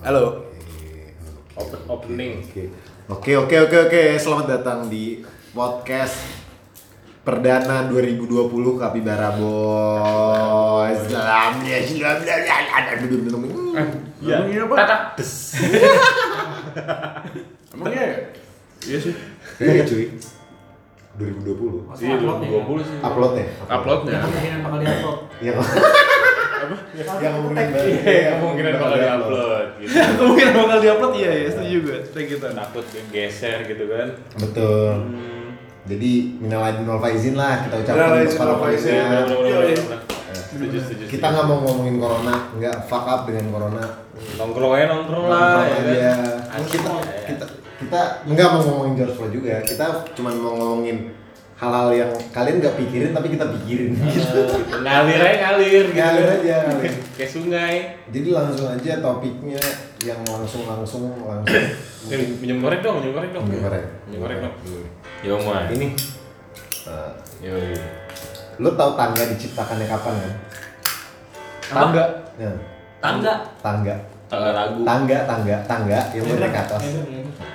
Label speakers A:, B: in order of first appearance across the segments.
A: Halo.
B: Open, opening.
A: Oke. Oke, oke, oke, oke. Selamat datang di podcast perdana 2020 Kapibara Boys. Salam ya, salam ya, ya, ya,
B: Ya,
C: Emangnya apa?
B: tatak des.
C: Emangnya Iya sih.
A: Iya cuy. 2020.
B: Iya, 2020 sih.
A: Uploadnya.
B: Uploadnya.
D: Kemungkinan bakal diupload.
A: Yang yang kemungkinan
B: Iya, kemungkinan bakal di-upload gitu.
C: Kemungkinan bakal diupload iya ya, setuju gue. Thank you Tan.
B: Takut geser gitu kan.
A: Betul.
B: Hmm.
A: Jadi minal aidin wal faizin lah kita
C: Minal
A: ucapkan
C: aidin
A: untuk para
C: faizin. Iya, iya.
B: Setuju, setuju.
A: Kita nggak mau ngomongin corona, nggak fuck up dengan corona.
B: nongkrong aja nongkrong lah ya kan.
A: Kita
B: ya.
A: kita kita nggak mau ngomongin George Floyd juga. Kita cuma mau ngomongin hal-hal yang kalian nggak pikirin tapi kita pikirin.
B: Eh, gitu. ngalir aja ngalir gitu.
A: Ngalir aja, ngalir.
B: Kayak sungai.
A: Jadi langsung aja topiknya yang langsung langsung langsung.
B: Eh, minum goreng dong, minum goreng dong.
A: Minum goreng.
B: Minum goreng dong. Yo, Mas.
A: Ini uh,
B: Yo.
A: lo tau tangga diciptakannya kapan kan?
C: Tangga.
A: Ya,
D: Tangga.
A: tangga.
B: Tangga ragu.
A: Tangga, tangga, tangga yang buat naik atas.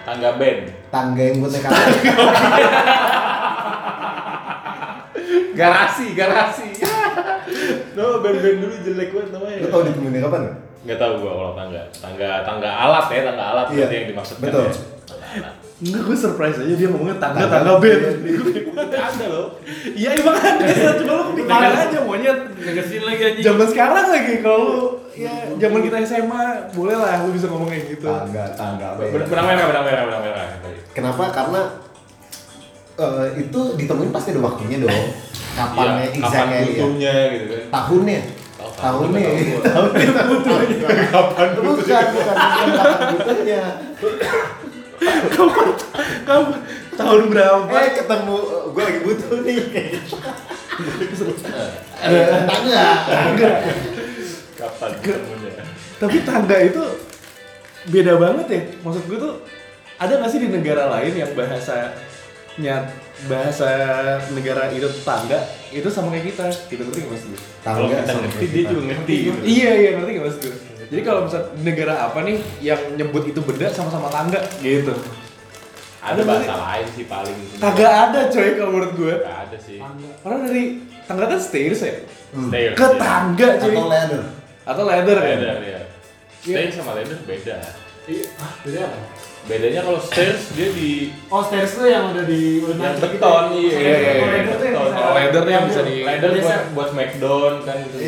B: Tangga band.
A: Tangga yang buat naik atas.
B: Garasi, garasi. no, band-band dulu jelek banget namanya.
A: Lo tau ditemuinnya kapan? nggak?
B: Nggak tahu gua kalau tangga. Tangga tangga alat ya, tangga alat
A: Iya.
B: berarti yang dimaksudkan.
A: Betul.
B: ya.
C: Enggak gue surprise aja dia ngomongnya tangga
A: Tangga.
C: tangga band.
B: Ada loh.
C: Iya emang ada, cuma lu kepikiran aja monyet.
D: Ngegesin lagi anjing.
C: Zaman sekarang lagi kalau ya zaman kita SMA boleh lah lu bisa ngomong kayak gitu.
A: Tangga, tangga.
B: Benang benang merah, benang merah, benang merah.
A: Kenapa? Karena eh, itu ditemuin pasti ada waktunya dong. Kapannya,
B: Iya, kapan
A: exactnya, iya.
B: butuhnya gitu kan.
A: tahunnya.
B: Tahu,
A: Tahunnya,
B: tahu, tahu.
A: tahunnya butuhnya.
B: Kapan
A: Bukan, bukan, bukan kapan butuhnya.
C: Kamu tahun berapa?
A: Eh ketemu, gue lagi butuh nih. Eh, tangga.
B: Kapan ketemunya?
C: Tapi tangga itu beda banget ya. Maksud gue tuh ada nggak sih di negara lain yang bahasanya bahasa negara itu tangga itu sama kayak kita gitu ngerti nggak maksud gue?
B: Kalau
A: Tangga
B: kita
A: sama
B: ngerti
A: kita.
B: dia juga ngerti gitu.
C: Iya iya ngerti nggak maksud gue? Jadi kalau misal negara apa nih yang nyebut itu benda sama-sama tangga gitu?
B: Ada bahasa lain sih paling.
C: Kagak ada coy kalau menurut gue.
B: Nggak ada sih.
C: Orang dari tangga kan stairs ya?
B: Stairs.
C: Ke
B: ya.
C: tangga cuy.
A: Atau ladder.
C: Atau ladder kan?
B: Beda ya. Stairs sama ladder beda.
D: Iya. Ah, beda apa?
B: Bedanya kalau stairs dia di
D: Oh, stairs tuh yang udah di udah
B: yang
D: gitu
B: beton
D: ya?
B: iya.
C: Iya, iya, iya.
D: Kalau ladder tuh yang
B: Beton.
D: bisa-
C: Kalau ladder yang bisa di-
B: ladder buat buat smackdown kan gitu.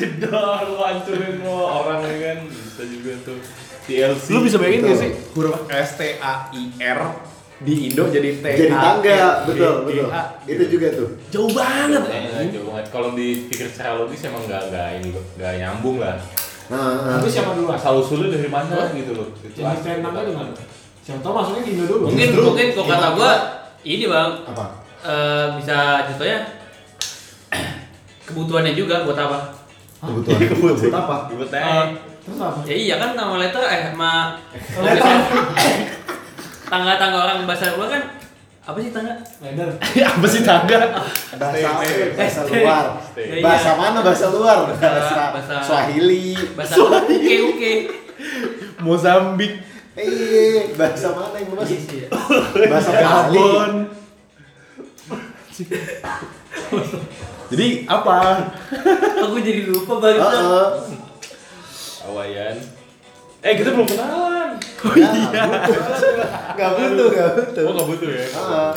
B: Jedor lu hancurin lo orang ya kan bisa juga tuh TLC.
C: Lu bisa bayangin gak sih huruf S T A I R di Indo jadi T
A: Jadi tangga, betul, betul. Itu juga tuh.
C: Jauh banget.
B: Jauh banget. Kalau dipikir secara logis emang nggak nggak ini nggak nyambung lah.
A: Nah,
D: Tapi siapa dulu?
B: Asal usulnya dari mana gitu loh.
D: Stand tangga di mana? Siapa tau masuknya di Indo dulu.
E: mungkin
A: Justru
E: mungkin kok kata gua ini bang
A: apa?
E: eh, bisa contohnya kebutuhannya juga buat apa
A: Kebutuhan. Kebutuhan apa?
E: Eh,
B: aja.
D: Terus apa?
E: ya iya kan nama letter eh ma
D: Letter.
E: tangga-tangga orang bahasa luar kan apa sih tangga
D: Ladder.
C: Apa sih tangga?
A: Bahasa
B: Stay,
A: bahasa
E: stay.
A: luar.
B: Stay.
E: Ya, iya.
A: Bahasa mana bahasa luar? Bahasa
E: bahasa-
A: Swahili.
E: bahasa uke uke
C: Mozambik,
A: Eh, bahasa mana yang lu
E: Iya ya.
A: Bahasa.
C: Gabon. Jadi apa?
E: aku jadi lupa banget
A: Heeh.
B: Awayan. Eh kita belum kenalan.
A: Oh iya. Gak butuh, gak butuh.
B: Oh nggak butuh ya?
A: Heeh.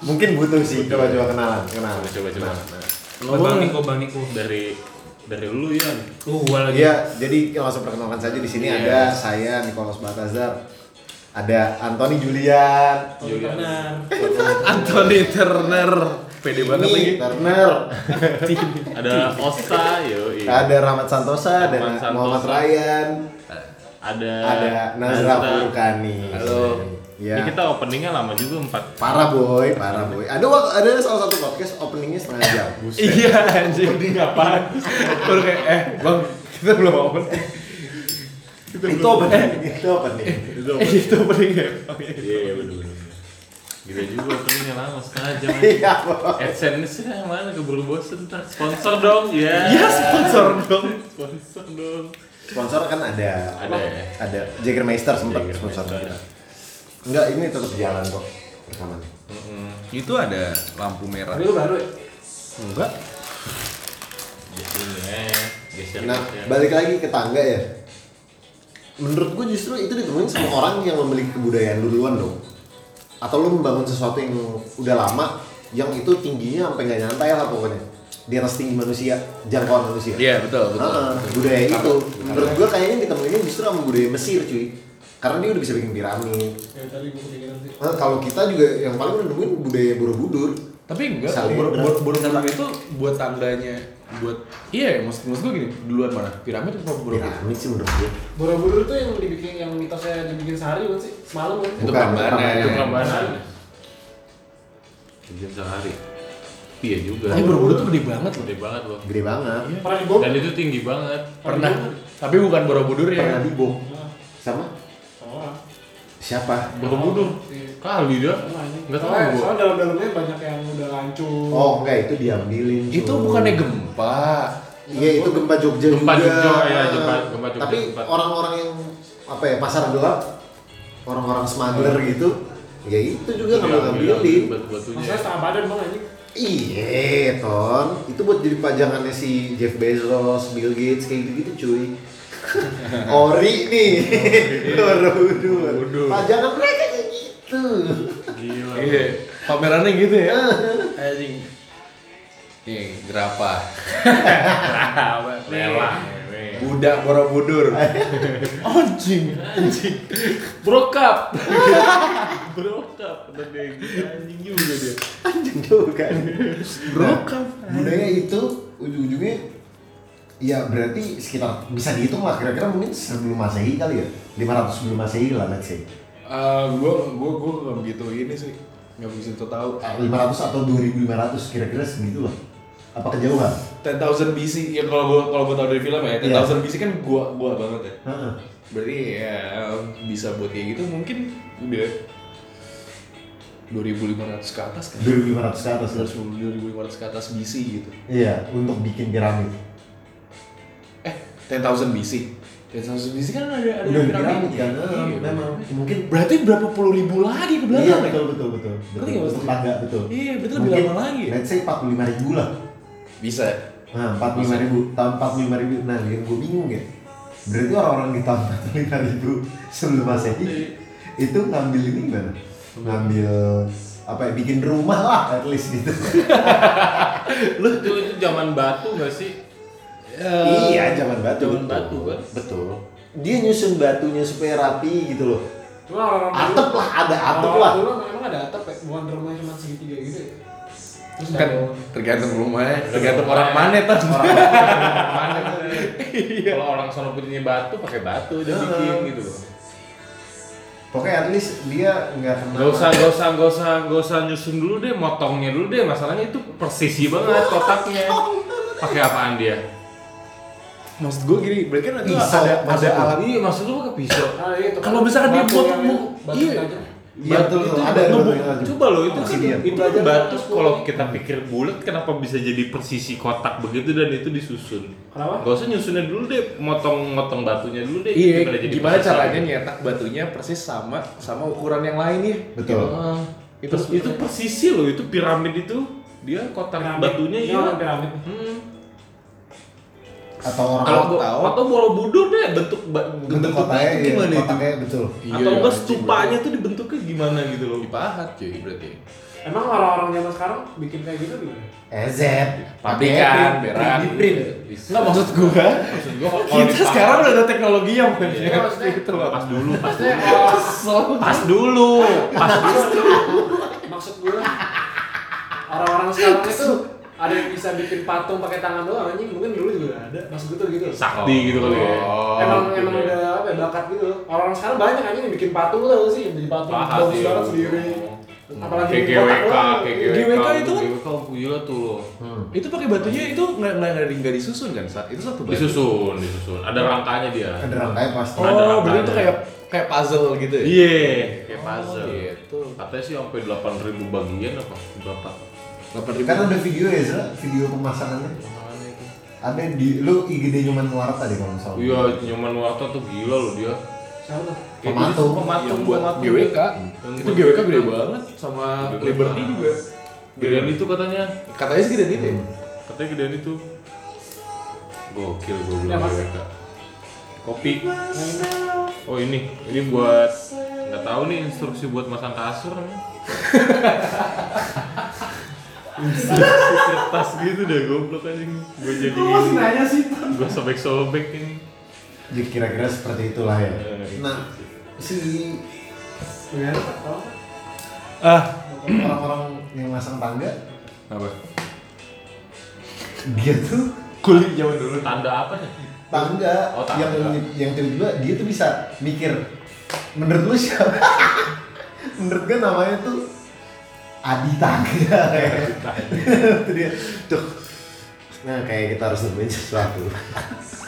A: Mungkin butuh sih. Coba coba kenalan, kenalan.
B: Coba coba.
E: Oh, bang Niko bang Niko
B: Dari dari lu Yan.
E: uh gua lagi
A: Iya, jadi langsung perkenalkan saja di sini
B: Iya.
A: ada saya Nicholas Batazar, ada Anthony Julian,
B: Julian.
C: Anthony Turner. Pede banget lagi.
A: Turner,
B: Ada Osa, yo.
A: ada Rahmat Santosa, ada
B: Santosa.
A: Muhammad Ryan,
B: Ada
A: ada Nazra Furkani.
B: Halo.
A: Ya.
B: Ini kita openingnya lama juga empat.
A: Parah boy, parah boy. Ada ada salah satu podcast openingnya setengah jam.
C: Iya anjing.
B: Ini ngapain?
C: Baru kayak eh bang kita belum open.
A: itu opening, itu opening.
B: Itu
C: Eh itu opening ya.
B: Iya iya benar benar. Gila juga openingnya lama setengah jam.
A: Iya.
B: AdSense yang mana keburu bosen ntar sponsor dong ya.
C: Iya, sponsor dong.
B: sponsor dong.
A: Sponsor kan ada.
B: Ada ya?
A: Ada. Jägermeister sempat sponsor kita. Enggak, ini tetap jalan kok rekaman.
C: Itu ada lampu merah.
D: Lu baru ya?
C: Enggak.
B: Ya.
A: Nah,
B: geser.
A: balik lagi ke tangga ya. Menurut gue justru itu ditemuin sama orang yang memiliki kebudayaan duluan dong. Atau lu membangun sesuatu yang udah lama, yang itu tingginya sampai nggak nyantai lah pokoknya. Di atas tinggi manusia, jangkauan manusia.
C: Iya, betul, betul.
A: Heeh, budaya itu. Menurut gue kayaknya ditemuinnya justru sama budaya Mesir cuy. Karena dia udah bisa bikin piramid.
D: Ya.
A: Nah, kalau kita juga yang paling udah nemuin budaya Borobudur.
C: Tapi enggak, bor bor Borobudur itu buat tandanya buat iya maksud maksud gue gini duluan mana piramid atau Borobudur
A: Piramid sih menurut gue.
D: Borobudur tuh yang dibikin yang mitosnya dibikin sehari bukan sih? Semalam kan?
C: Itu Prambanan.
B: Itu.
A: Prambanan.
B: Jam sehari. Iya juga.
C: tapi Borobudur tuh gede banget loh
B: Gede banget loh.
A: Gede banget.
D: Pernah dibom?
B: Dan itu tinggi banget.
C: pernah tapi bukan Borobudur ya
A: Pernah dibom. Sama
D: Oh,
A: siapa?
B: Borobudur.
D: iya.
B: Kali dia.
D: Pernah ini.
B: Nggak tahu
D: Soalnya-
B: gua.
D: Soalnya dalam-dalamnya banyak yang udah hancur.
A: Oh enggak itu diambilin.
C: itu bukannya gempa
A: Iya itu gempa Jogja
B: Gempa
A: juga.
B: Jogja, ya, gempa- gempa Jogja
A: Tapi orang-orang yang apa ya pasar gelap, orang-orang smuggler gitu, ya itu juga ngambil ngambilin.
B: Batu-batunya.
D: Maksudnya setengah badan bang anjing.
A: Iya, ton. Itu buat jadi pajangannya si Jeff Bezos, Bill Gates kayak gitu-gitu, cuy. Ori nih. Borobudur. Pajangan mereka kayak gitu.
B: Gila.
C: iya pamerannya gitu ya anjing nih gerapa
B: Rela.
C: Budak Borobudur anjing
B: Anjing. Brokap. Brokap. Deh, anjing juga dia.
A: Anjing tuh kan.
C: Brokap.
A: budaya itu ujung-ujungnya ya berarti sekitar bisa dihitung lah kira-kira mungkin sebelum masehi kali ya 500 sebelum masehi lah let's say
C: Eh, gua gua gua nggak begitu ini sih nggak begitu tahu
A: Eh, 500 atau 2500 kira-kira segitu lah apa kejauhan?
C: 10,000 BC ya kalau gua kalau gua tahu dari film ya 10,000 BC kan gua gua banget ya.
A: Heeh.
C: berarti ya bisa buat kayak gitu mungkin udah 2500 ke atas kan?
A: 2500 ke atas lah.
C: 2500 ke atas BC gitu.
A: Iya untuk bikin piramid.
C: Eh 10,000 BC 10,000 BC kan ada ada
A: udah
C: piramid
A: piramid kan?
C: Iya,
A: Heeh, memang. Mungkin
C: berarti berapa puluh ribu lagi ke
A: iya
C: belakang ya?
A: betul betul betul. Betul untuk
C: maksudnya?
A: tangga betul.
C: Iya, berarti lebih lama lagi. ya?
A: let's say 45 ribu lah
C: bisa
A: Nah, 45 ribu, tahun 45 ribu. Nah, yang gue bingung ya. Berarti orang-orang di tahun 45 ribu sebelum masehi itu ngambil ini gimana? Ngambil apa ya, bikin rumah lah at least gitu.
B: Lu itu itu zaman batu gak sih?
A: iya, zaman batu.
B: Zaman
A: betul.
B: batu kan?
A: Betul. Dia nyusun batunya supaya rapi gitu loh.
D: Cuma dulu-
A: Atap lah, ada atap lah.
D: Dulu emang ada atap ya, bukan rumah cuma segitiga gitu ya.
C: Kan tergantung rumahnya tergantung orang mana tuh
B: Mana Kalau orang sono punya batu pakai batu dia bikin gitu loh.
A: Pokoknya at least dia nggak kena.
B: Gak usah, gak usah, gak usah, gak usah nyusun dulu deh, motongnya dulu deh. Masalahnya itu persisi banget kotaknya. Pakai apaan dia?
C: maksud gue gini berarti kan itu
A: Pisau,
C: ada ada alat
B: Iya, maksud lu pakai pisau.
D: Ah, iya.
C: Kalau misalkan dia buat iya.
A: Iya, betul,
B: itu.
A: Ada,
B: ada
A: ada.
B: Coba lo itu kan itu kan batu kalau kita pikir bulat kenapa bisa jadi persisi kotak begitu dan itu disusun.
D: Kenapa?
B: Gak usah nyusunnya dulu deh, motong-motong batunya dulu deh.
C: iya
B: gimana jadi
C: gimana caranya nyetak batunya persis sama sama ukuran yang lain ya
A: Betul.
B: Ah,
C: Itu
B: itu persisi loh, itu piramid itu dia kotak
D: Piramid.
B: batunya
D: orang piramid.
B: Hmm.
A: Atau orang
C: Kalau
B: Atau,
C: tahu.
B: atau Borobudur deh bentuk
A: bentuk
B: bentuknya
A: kotaknya,
B: itu
A: iya,
B: gimana itu?
A: kotaknya betul.
C: Iya,
B: atau enggak
C: anjing,
B: stupanya tuh dibentuknya gimana gitu loh.
C: dipahat cuy berarti
D: Emang orang-orang zaman sekarang bikin kayak gitu gimana?
A: EZ.
C: pabrikan beran
A: Di print.
C: nggak maksud gua
B: Maksud gua
C: kita
B: dipahat-
C: sekarang udah ada teknologi yang
D: Iya, maksudnya-
C: gitu loh
B: pas dulu, pas dulu. Pas dulu, pas dulu.
D: maksud gue orang-orang sekarang itu ada yang bisa bikin patung pakai tangan doang anjing mungkin dulu juga ada maksud gue tuh gitu
B: Sakti gitu kali ya.
C: Oh,
D: emang
B: gitu
D: emang
B: ya.
D: udah apa ya, bakat gitu orang-orang sekarang banyak anjing yang bikin patung tuh sih yang bikin patung bagus
B: iya.
D: banget sendiri Apalagi
B: kayak
D: di kotak
B: GWK, kayak
C: itu kan-
B: GWK gila tuh loh.
A: Hmm.
C: Itu pakai batunya itu nggak nggak nggak nggak disusun kan? Sa? Itu satu batu.
B: Disusun, disusun. Ada rangkanya dia.
A: Ada rangkaian pasti.
B: Ada
C: Oh, berarti
B: rangkanya.
C: itu kayak kayak puzzle gitu ya?
B: Iya, kayak
C: Oh,
B: puzzle.
C: gitu.
B: Katanya sih sampai 8000 bagian apa berapa?
C: Delapan ribu.
A: Kan ada video ya, Zra? video pemasangannya.
B: Itu?
A: Ada di lu IGD Nyoman Warta deh kalau misalnya.
B: Iya, Nyoman Warta tuh gila loh dia.
D: Siapa
A: Pematung.
B: gitu, pematung
C: yang buat
B: pematung.
C: GWK.
B: Yang
C: Itu GWK gede banget sama
B: Gede
C: Liberty juga.
B: Gedean itu katanya.
C: Katanya sih gede itu. ya?
B: Katanya gedean itu. Gokil gue
D: Ya,
B: bilang. GWK. Kopi. Oh ini, ini buat nggak tahu nih instruksi buat masang kasur. nih. kertas gitu deh goblok anjing. Gue jadi
D: masih nanya sih?
B: gue sobek-sobek ini.
A: Jadi kira-kira seperti itulah ya.
B: Eh,
A: Nah, si?
C: Ah,
A: orang-orang yang masang tangga,
B: Apa?
A: dia tuh
C: kulit zaman dulu.
B: Tanda apa nih?
A: tangga,
B: Oh, tangga.
A: yang yang tiba-tiba dia tuh bisa mikir menurut lu siapa? menurut gue namanya tuh Adi Tangga itu dia tuh nah kayak kita harus nemuin sesuatu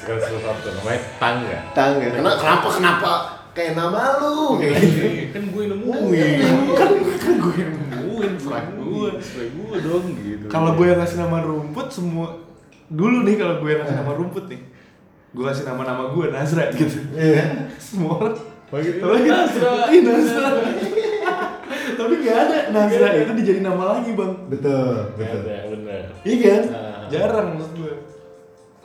B: Segala sesuatu namanya tangga.
A: tangga kenapa kenapa kenapa kayak nama lu kayak gitu
B: kan gue
A: Iya.
B: nemuin.
C: Kan kan gue yang nemuin flag gue.
B: Sesuai gue dong gitu.
C: Kalau gue yang ngasih nama rumput semua dulu nih kalau gue yang ngasih nama rumput nih. Gue kasih nama-nama gue Nazra gitu.
A: iya
C: Semua orang
B: Panggil
C: Tapi
B: Nazra.
C: Tapi gak ada Nazra itu dijadi nama lagi bang.
A: betul betul
B: Ada.
C: Iya kan?
B: Nah.
C: Jarang menurut gue.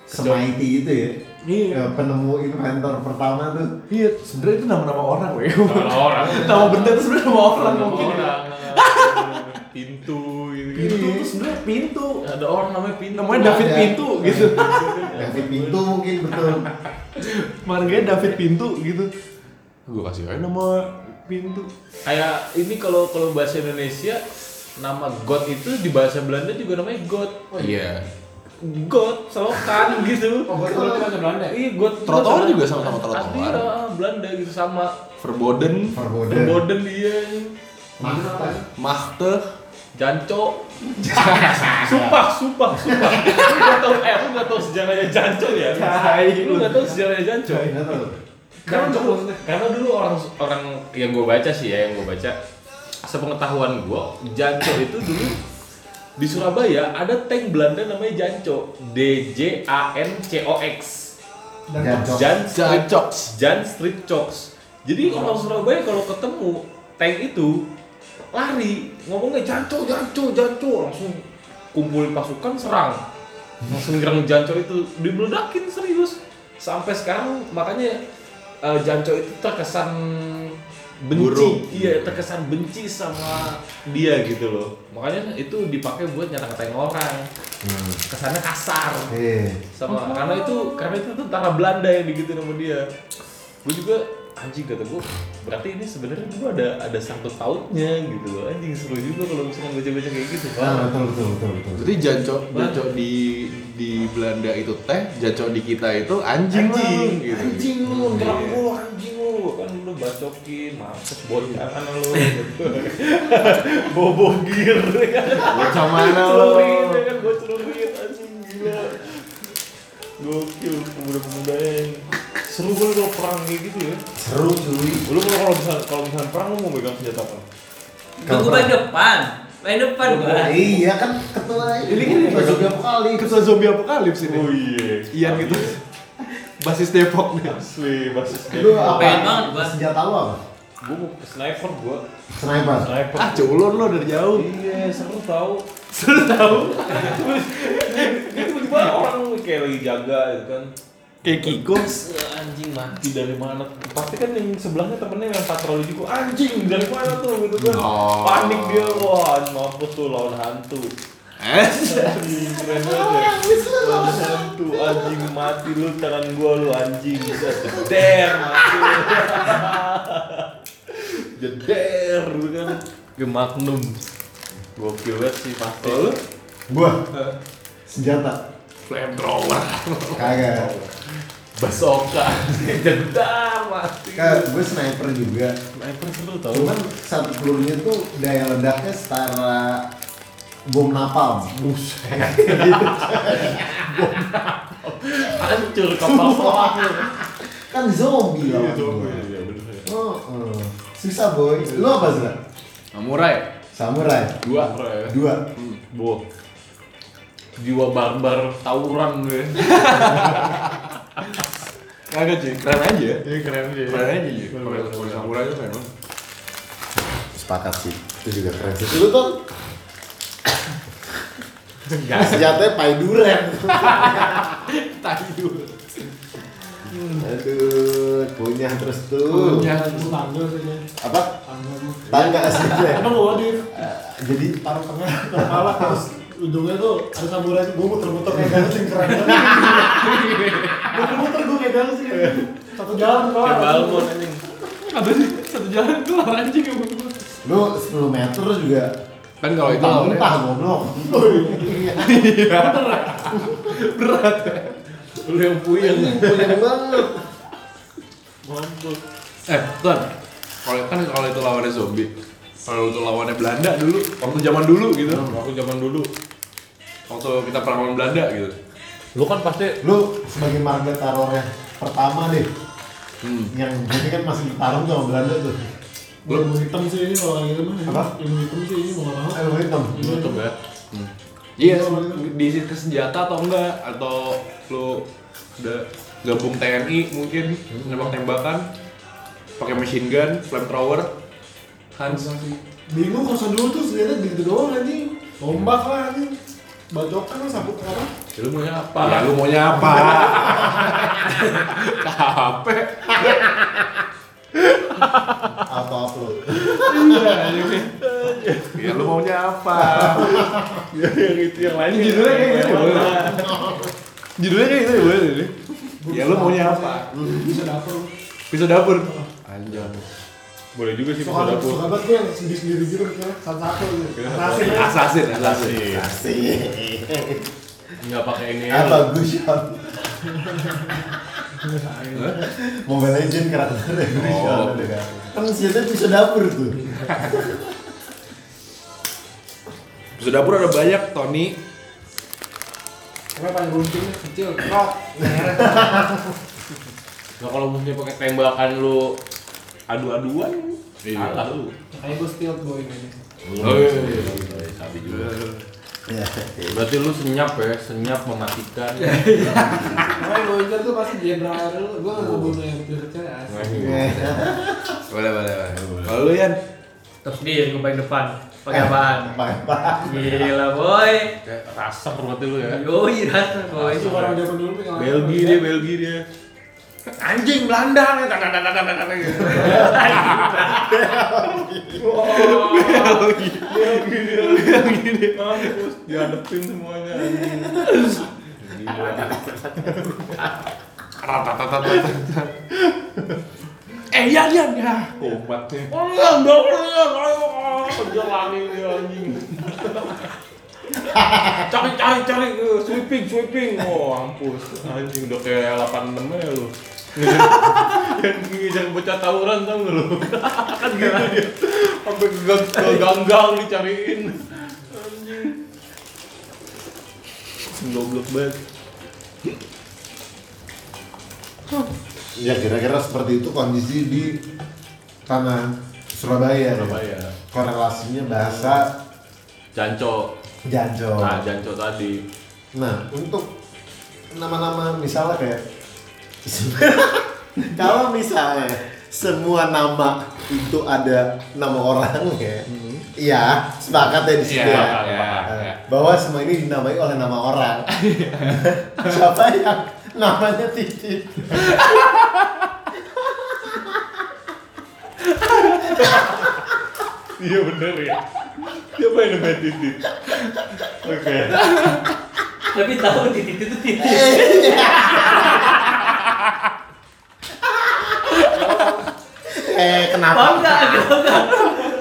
A: Semaiti itu ya
C: Iya.
A: Ya, penemu inventor pertama tuh
C: Iya, sebenarnya itu nama-nama orang weh.
B: Kalau orang
C: Nama benda itu sebenarnya nama orang
B: Nama
C: mungkin.
B: orang. Pintu gitu.
C: Pintu tuh sebenarnya pintu.
B: Ada orang namanya Pintu.
C: Namanya David
A: Ada.
C: Pintu gitu.
A: David Pintu mungkin betul
C: Marganya David Pintu gitu. Gue kasih aja nama Pintu.
B: Kayak ini kalau kalau bahasa Indonesia nama God itu di bahasa Belanda juga namanya God.
C: Iya.
B: God, selokan gitu.
D: Oh, betul itu bahasa Belanda.
B: Iya, God.
C: Trotoar juga sama-sama trotoar.
B: Ah, Belanda gitu sama.
C: Verboden,
A: Verboden
B: Berboden dia.
A: Mahta
C: Machte,
B: Janco. sumpah, sumpah, sumpah. lu gak tau, eh, lu gak tau sejarahnya Janco ya? Lu gak tau sejarahnya Janco?
A: Nggak tahu.
B: Karena dulu, karena dulu orang orang yang gue baca sih ya, yang gue baca, sepengetahuan gue, Janco itu dulu di Surabaya ada tank Belanda namanya Janco, D J A N C O X.
A: Jancok.
B: Jan Street
C: Jancoks.
B: Jan Street Chocks. Jadi orang Surabaya kalau ketemu tank itu lari ngomongnya janco janco janco langsung kumpulin pasukan serang langsung nyerang janco itu dimeledakin serius sampai sekarang makanya eh, janco itu terkesan benci
C: Buruk.
B: iya terkesan benci sama dia gitu loh makanya itu dipakai buat nyata-ngatain orang
A: Hmm.
B: kesannya kasar
A: Iya.
B: sama karena itu karena itu tentara Belanda yang digituin sama dia gue juga anjing kata gue berarti ini sebenarnya dulu ada ada sangkut pautnya gitu loh anjing seru juga kalau misalnya baca-baca kayak gitu
A: Nah,
B: Pak.
A: betul betul betul betul.
C: Berarti jancok, jancok di di Belanda itu teh, jancok di kita itu anjing,
B: anjing
C: gitu.
B: anjing lu
C: Iya.
B: ngerang lu anjing lu kan lu bacokin mampus bocaran lu bobo gir
C: Bocah mana lo?
B: celurit ya kan gue celurit anjing gila gokil pemuda-pemuda yang seru banget kalau perang kayak gitu ya
A: Seru cuy.
B: lu kalau kalau misalnya kalau misalnya perang lu mau megang senjata apa
E: Itu gue paling depan. Paling depan gue.
A: Iya kan ketua
C: Ini kan
A: masuk berapa kali?
C: Ketua zombie apokalips ini.
B: iya
C: Ian gitu. Basis Depok nih.
B: asli basis
A: Lu apa?
E: Pengen banget gua.
A: Senjata lu apa?
B: gue mau sniper gue
A: Sniper.
B: sniper
C: Ah, culun lo dari jauh.
B: iya seru tau
C: Sudah tahu.
B: tiba-tiba orang kayak lagi jaga gitu kan
C: Kayak Kiko.
B: Se- anjing mati dari mana? Pasti kan yang sebelahnya temennya yang patroli juga. Anjing dari mana tuh gitu kan?
C: Oh.
B: panik dia wah mampus tuh lawan hantu.
C: Eh,
B: anjing keren banget ya lawan hantu anjing mati lu tangan gua lu anjing. Bisa jeder mati jeder kan. Magnum. Gokil banget sih pasti.
C: Lu?
A: Gua senjata.
C: Flamethrower.
A: Kagak.
B: Basoka. Jedar mati.
A: Kayak gue sniper juga.
B: Sniper seru tau.
A: Cuman satu pelurunya tuh daya ledaknya setara bom napalm.
B: Buset. Hancur kapal selam.
A: Kan zombie
B: Iya,
A: gue.
B: Iya, bener ya.
A: Oh, oh. susah boy. Lu apa sih?
C: Samurai.
A: Samurai.
C: Dua.
A: Dua.
B: Bu. Jiwa barbar tawuran gue.
C: Kagak cuy, keren aja.
B: Ini keren sih.
C: Keren aja. Kalau kalau samurai itu keren banget.
A: Sepakat sih. Itu juga keren sih. Lu tuh senjatanya pai duren.
C: Tadi dulu.
A: Aduh, punya terus tuh.
C: Punya.
D: Itu tangga sih ya.
A: Apa?
D: Tangga tuh.
A: Tangga sih.
D: Emang gue di
A: Jadi
D: taruh tengah kepala terus ujungnya tuh ada samurai gue muter-muter kayak dancing keren muter-muter gue kayak dancing satu jalan kelar
B: Kayak balmon anjing.
C: Satu satu jalan keluar anjing emang.
A: lu 10 meter juga
C: Kan kalau itu
A: mentah goblok.
C: berat.
B: Lu yang puyeng.
A: Punya banget.
B: Mampus.
C: Eh, Tuan. Kalau kan kalau itu lawannya zombie. Kalau itu lawannya Belanda dulu, waktu zaman dulu gitu.
B: Waktu zaman dulu.
C: Waktu kita perang lawan Belanda gitu.
B: Lu kan pasti
A: Lu sebagai marga terornya pertama deh
C: Hmm.
A: yang jadi kan masih ditarung sama Belanda tuh.
D: ilmu hitam sih ini kalau lagi itu mah
A: Apa?
D: ilmu hitam sih ini mau lama
A: Ilmu hitam.
B: nutup ya.
C: Iya, diisi ke senjata atau enggak? Atau lu udah gabung TNI mungkin nembak tembakan pakai machine gun, flamethrower, Hans.
D: bingung kosan dulu tuh senjata gitu doang anjing tombak lah anjing bacokan lah sabuk apa
B: Lu maunya apa?
C: Ya lu maunya apa? Capek.
A: Auto upload.
C: Ya lu maunya apa?
B: yang itu yang lain
C: Judulnya kayak gitu ya, boleh. Judulnya kayak gitu ya, boleh. Ya lu maunya apa?
D: bisa dapur
C: Pisau dapur. Anjay.
B: Boleh juga sih bisa
D: suka
B: dapur.
D: suka banget gue yang sendiri sendiri gitu kan satu satu gitu assassin ya
C: Assassin, assassin.
A: Asik.
B: Enggak pakai ini.
A: Apa Gushon? Mobile Legend karakternya Gushon
C: Oh.
A: kan. Kan senjata bisa dapur tuh.
C: Pisau dapur ada banyak, Tony.
D: Karena paling runcingnya kecil krok merah
B: Nah kalau musuhnya pakai tembakan lu adu-aduan,
C: Iya.
B: kalah lu.
D: kayak gue stealth boy ini
C: Oh, iya, iya.
B: Sabi juga.
A: Ya.
B: Berarti lu senyap ya, senyap mematikan.
D: Makanya gue incer tuh pasti jenderal dulu gue nggak mau bunuh yang biasa cewek asli
C: Boleh, boleh, boleh. Kalau lu Yan?
E: Terus dia gue paling depan. Pakai apaan?
A: Apa?
E: Gila boy.
B: Kayak rasak berarti lu ya.
E: Yoi rasa boy.
D: itu orang zaman dulu yang
B: Belgia dia, Belgia dia. Anjing Belanda semuanya.
C: Eh, Yan, Yan, ya.
B: Komatnya. Oh, enggak. Kejar lagi dia anjing. cari cari cari sweeping sweeping oh ampus anjing udah kayak 86 ya lu yang ngejar bocah tawuran tau gak lu? Kan gitu dia. Sampai ke gang- ke ganggang dicariin. Anjing. Goblok banget.
A: Ya kira-kira seperti itu kondisi di tanah Surabaya. ya.
B: Surabaya.
A: Korelasinya bahasa
B: Janco.
A: Janjo.
B: nah Janco tadi.
A: Nah, untuk nama-nama misalnya kayak kalau misalnya semua nama itu ada nama orang ya, iya sepakat ya di situ
C: Iya,
A: ya.
C: iya,
A: Eh,
C: iya.
A: Bahwa semua ini dinamai oleh nama orang. Siapa yang namanya Titit?
B: iya bener ya siapa yang namanya titit oke
E: Tapi tahu titik itu titik.
A: Eh, kenapa?
E: Paham nggak?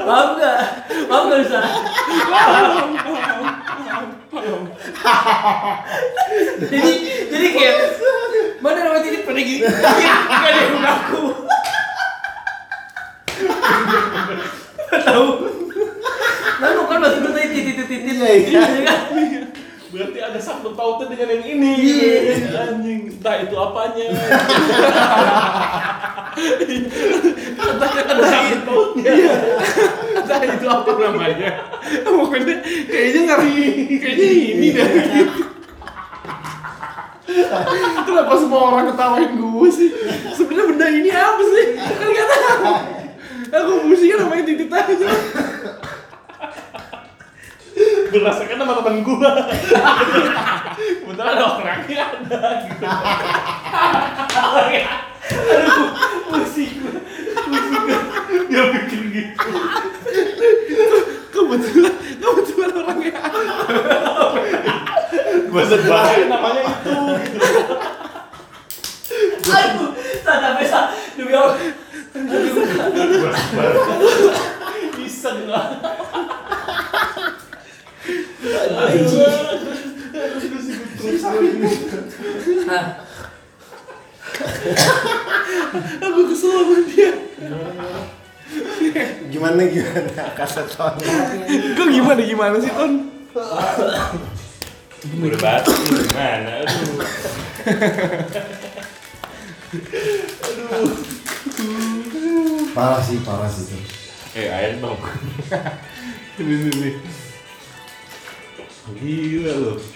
E: Paham nggak? Paham nggak bisa? jadi jadi kayak Mana nama titik pada gini? Gak ada yang ngaku. Tahu? Lalu kan masih gue tadi titit titit titit.
A: Iya, iya.
B: Berarti ada sangkut pautnya dengan yang ini. Anjing, entah itu apanya. Entah ada sangkut pautnya.
C: Entah itu apa namanya. Pokoknya kayaknya ngeri. Kayaknya ini dah. Kenapa semua orang ketawain gue sih? Sebenarnya benda ini apa sih? Kan gak tahu. Aku musiknya namanya titit aja.
B: Berasakan sama teman gua. Kebetulan ada orangnya ada gitu. Aduh, musik gua. Musik gua. Dia bikin gitu.
C: Kebetulan, kebetulan orangnya
B: Bahasa bahaya namanya itu.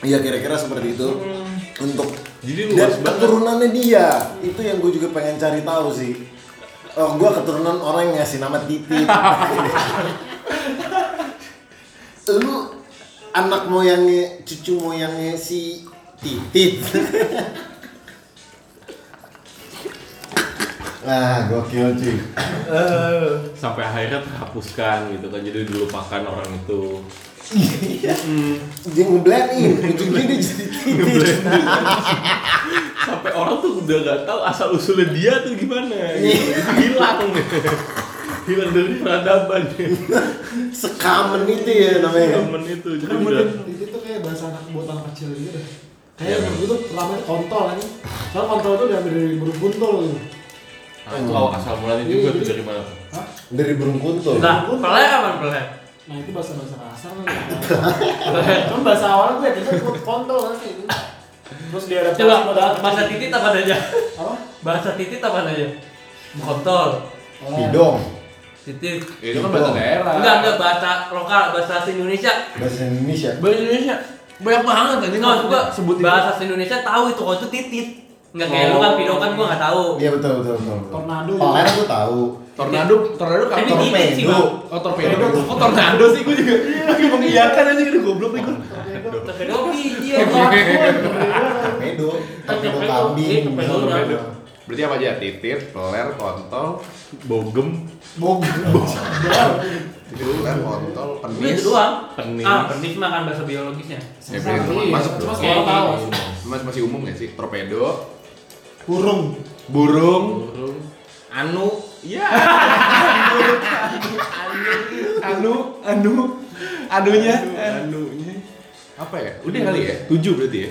A: Iya kira-kira seperti itu. Untuk
B: Jadi
A: dan
B: luas banget.
A: keturunannya dia itu yang gue juga pengen cari tahu sih. Oh, gue keturunan orang yang ngasih nama Titit. Lu anak moyangnya, cucu moyangnya si Titit. Nah, gokil cuy.
B: Sampai akhirnya terhapuskan gitu kan. Jadi dilupakan orang itu.
A: Dia ngeblend in, ujungnya dia jadi.
B: Sampai orang tuh udah gak tahu asal usulnya dia tuh gimana. Gitu. Jadi hilang. hilang dari peradaban.
A: Sekamen itu ya namanya.
B: Temen itu. Jadi udah.
D: itu tuh kayak bahasa anak buat anak kecil gitu deh. Kayak pertama itu kontol ini. Soalnya kontol itu diambil dari burung buntul gitu.
B: Nah, itu awal asal mulanya juga tuh dari mana?
A: Dari burung kuntul.
E: nah, peler apa peler?
D: Nah itu bahasa bahasa kasar kan. Kan bahasa awalnya gue kita ikut kontol kan gitu. Terus dia ada
E: Coba bahasa titit apa aja?
D: apa?
E: Bahasa titit apa aja? Kontol,
D: Oh.
A: Bidong.
E: titit.
C: Itu kan bahasa daerah.
E: Enggak, enggak bahasa lokal, bahasa Indonesia.
A: Bahasa Indonesia.
C: Bahasa Indonesia banyak banget tadi
E: Enggak, maksud gua
C: sebut
E: bahasa Indonesia tahu itu kalau itu titit. Enggak kayak lu kan pido kan gua enggak tahu.
A: Iya betul betul betul. betul.
D: Tornado.
A: Aku tahu.
C: Tornado, tornado kan
E: Tapi
C: torpedo.
E: sih.
C: Oh torpedo. Oh tornado sih gue juga lagi mengiyakan aja gitu goblok nih gue.
E: Torpedo biji
D: Eh,
E: ya.
A: Torpedo. Torpedo kambing.
E: Iya, torpedo.
A: Torpedo.
C: Berarti apa aja? Titit, peler, kontol,
B: Bogem,
C: peler, kontol,
E: Itu
C: penis.
E: doang.
B: penis.
E: Ah, penis mah kan bahasa biologisnya.
C: Ya, penis masuk
D: Cuma
C: dong.
D: semua tahu.
C: Mas masih umum gak sih? Torpedo,
D: Burung.
C: burung,
B: Burung. Anu.
C: ya. anu, anu, anunya, anunya. Apa ya? Udah kali ya? Tujuh berarti ya?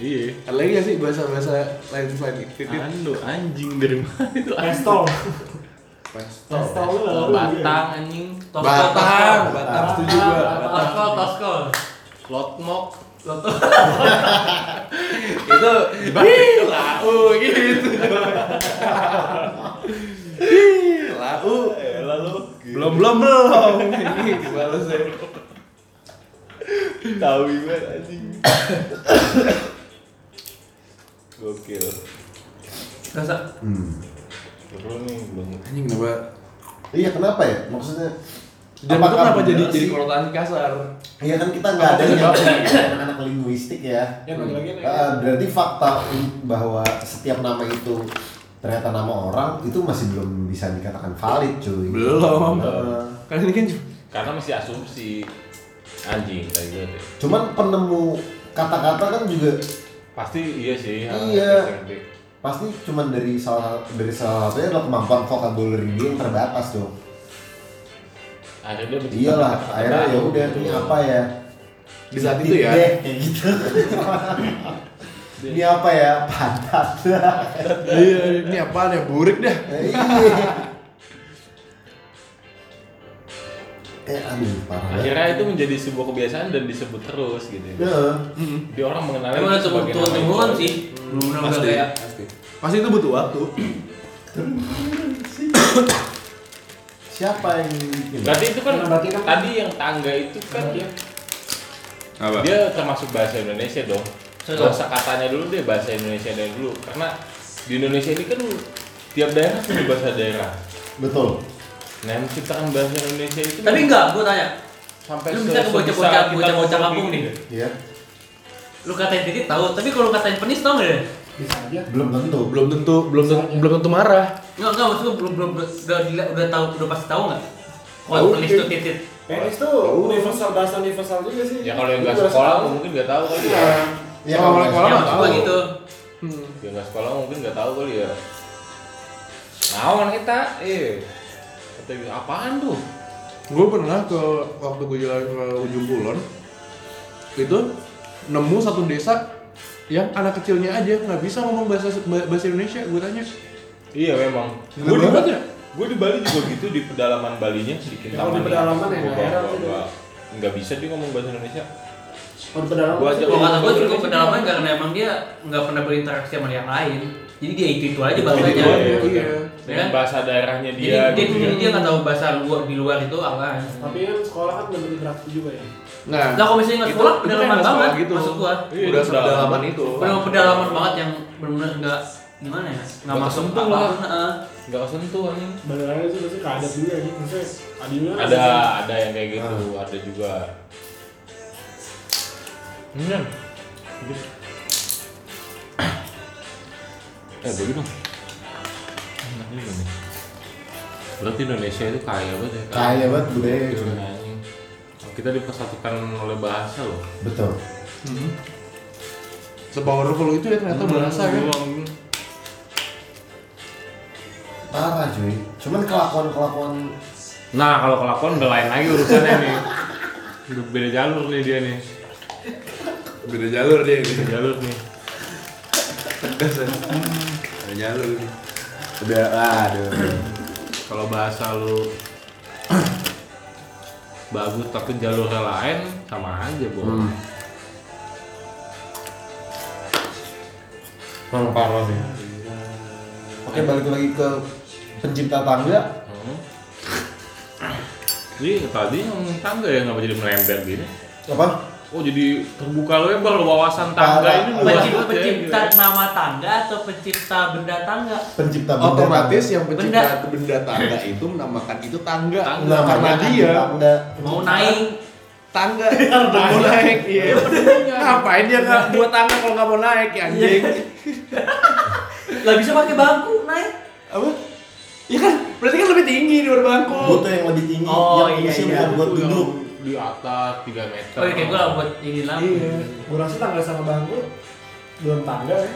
B: Iya.
C: Ada lagi gak sih bahasa-bahasa lain selain titit?
B: Anu anjing dari mana itu?
D: Pestol.
C: Pestol.
D: Pestol.
B: Batang anjing.
C: Batang. Batang setuju gua. Batang.
E: Toskol, toskol.
B: Lotmok.
C: Itu Ih, lau gitu. Ih, lau.
B: Eh, lalu
C: Belum belum belum. Ini balasnya.
B: tahu gimana anjing. Gokil.
E: Rasa
A: Hmm.
B: Seru nih belum.
C: Anjing kenapa?
A: Iya kenapa ya? Maksudnya
C: Dan itu
A: apakah
C: kenapa jadi
A: benar
C: jadi
A: sih?
C: konotasi kasar?
A: Iya kan kita nggak ada yang anak linguistik ya.
D: Ya lagi.
A: Ah, berarti fakta bahwa setiap nama itu ternyata nama orang itu masih belum bisa dikatakan valid cuy.
C: Belum.
A: Heeh.
C: Karena ini kan
B: Karena masih asumsi anjing kayak gitu.
A: Cuman penemu kata-kata kan juga
B: Pasti iya sih. hal
A: Iya.
B: ngerti-ngerti.
A: pasti cuman dari salah dari salah satunya adalah kemampuan vocabulary dia yang terbatas dong.
B: Akhirnya dia menciptakan
A: Iyalah,
B: kata-kata
A: akhirnya ya udah ini apa ya?
C: di saat itu ya.
A: Deh, kayak gitu. Ini apa ya? Pantat.
C: Iya, ini apaan ya? Burik dah.
A: eh, aduh, parah.
B: Akhirnya itu menjadi sebuah kebiasaan dan disebut terus gitu.
A: Heeh.
B: Jadi orang mengenalnya
E: Emang
B: itu
E: temurun
B: itu.
E: sih. Belum
C: Pasti,
E: kayak
C: pasti. Pasti itu butuh waktu.
A: Siapa yang bikin?
B: Berarti itu kan
D: Nah, berarti kan-
B: tadi yang tangga itu kan dia
C: Apa?
B: dia termasuk bahasa Indonesia dong. Bahasa katanya dulu deh bahasa Indonesia dari dulu karena di Indonesia ini kan tiap daerah punya bahasa daerah.
A: Betul.
B: Nah, yang menciptakan bahasa Indonesia itu
E: Tapi enggak, gua tanya.
B: sampai
E: Lu bisa ke bocah-bocah bocah-bocah kampung nih.
A: Iya.
E: Lu katain titik tahu, tapi kalau lu katain penis tau enggak deh?
D: Bisa aja.
A: Belum tentu.
C: Belum tentu, belum tentu, belum tentu marah.
E: Enggak, enggak maksud gua belum belum udah udah, udah tahu udah pasti tahu enggak?
D: Tahu,
E: Kalau penis tuh titit.
D: Penis tuh universal bahasa universal juga sih.
B: Ya kalau yang nggak sekolah
D: tahu.
B: mungkin nggak tahu kali ya.
D: Iya.
A: Ya,
C: Kalau
A: kalau
C: sekolah
E: Ya
C: mah
E: maksud
C: tahu.
E: gitu.
B: Yang nggak sekolah mungkin nggak tahu kali ya. Naon kita? Eh. Kata gitu, apaan tuh?
C: Gue pernah ke waktu gue jalan ke ujung kulon itu nemu satu desa yang anak kecilnya aja nggak bisa ngomong bahasa bahasa Indonesia. Gue tanya,
B: Iya memang. Gue di,
C: banget ya?
B: gue di Bali juga gitu di pedalaman Balinya sedikit.
D: Kalau di pedalaman ya, nggak
B: bisa dia ngomong bahasa Indonesia.
D: Kalau pedalaman
B: Gua
D: sih,
B: aja-
E: Kalau kata gua
B: Indonesia
E: cukup pedalaman karena emang dia nggak pernah berinteraksi sama yang lain. Jadi dia itu itu aja bahasanya.
C: Iya.
E: Ya
B: Dengan
E: kan?
B: bahasa daerahnya
E: Jadi
B: dia.
E: dia
B: gitu
E: jadi
B: ya.
E: dia nggak tahu bahasa luar di luar itu apa.
D: Tapi kan sekolah kan bener berarti juga ya.
C: nah,
E: Nah kalau misalnya nggak
C: itu-
E: sekolah
C: itu
E: pedalaman
C: kan
E: banget
C: gitu.
E: maksud gua.
B: Iya,
C: udah
B: pedalaman.
C: pedalaman itu.
E: Benar pedalaman banget yang benar-benar nggak gimana ya? Nggak masuk
B: kesentuh lah. Nggak kesentuh anjing.
D: Bener aja sih pasti keadat juga ya. Maksudnya kan
B: Ada ada yang kayak gitu, ada juga. Hmm. Eh, dong. Enak juga nih. Berarti Indonesia itu kaya banget ya.
A: Kaya banget budaya
B: Gitu. Kita dipersatukan oleh bahasa loh.
A: Betul.
C: Hmm. Sepowerful itu ya ternyata bahasa ya.
B: Hmm.
A: Parah cuy. Cuman kelakuan-kelakuan
B: Nah, kalau kelakuan udah lain lagi urusannya nih. Udah beda jalur nih dia nih.
C: Beda jalur dia
B: Beda
C: ini.
B: jalur nih.
C: Beda jalur ini.
A: Udah aduh.
B: Kalau bahasa lu bagus tapi jalurnya lain sama aja, Bo.
A: Hmm. Memang parah sih. Oke balik lagi ke pencipta tangga.
B: Hmm. Jadi tadi ngomong tangga ya ngapa jadi melempar gini?
A: Apa?
B: Oh jadi terbuka lebar wawasan tangga ini luas
E: Pencipta,
B: banget ya,
E: pencipta
B: gitu.
E: nama tangga atau pencipta benda tangga?
A: Pencipta benda
C: Otomatis
A: tangga.
C: yang pencipta benda tangga itu menamakan itu tangga.
B: Tangga.
C: Karena dia
A: tangga.
E: Mau naik
C: tangga mau naik iya ngapain dia nggak buat tangga kalau nggak mau naik ya anjing
E: Gak bisa pakai bangku naik.
C: apa ya kan berarti kan lebih tinggi daripada bangku
A: Butuh yang lebih tinggi
E: Oh,
A: yang
E: iya, iya.
A: buat duduk.
B: Di atas 3 meter.
E: Oh iya kayak gue buat ini lah.
C: iya
D: Gue rasa tangga sama bangku belum tangga ya.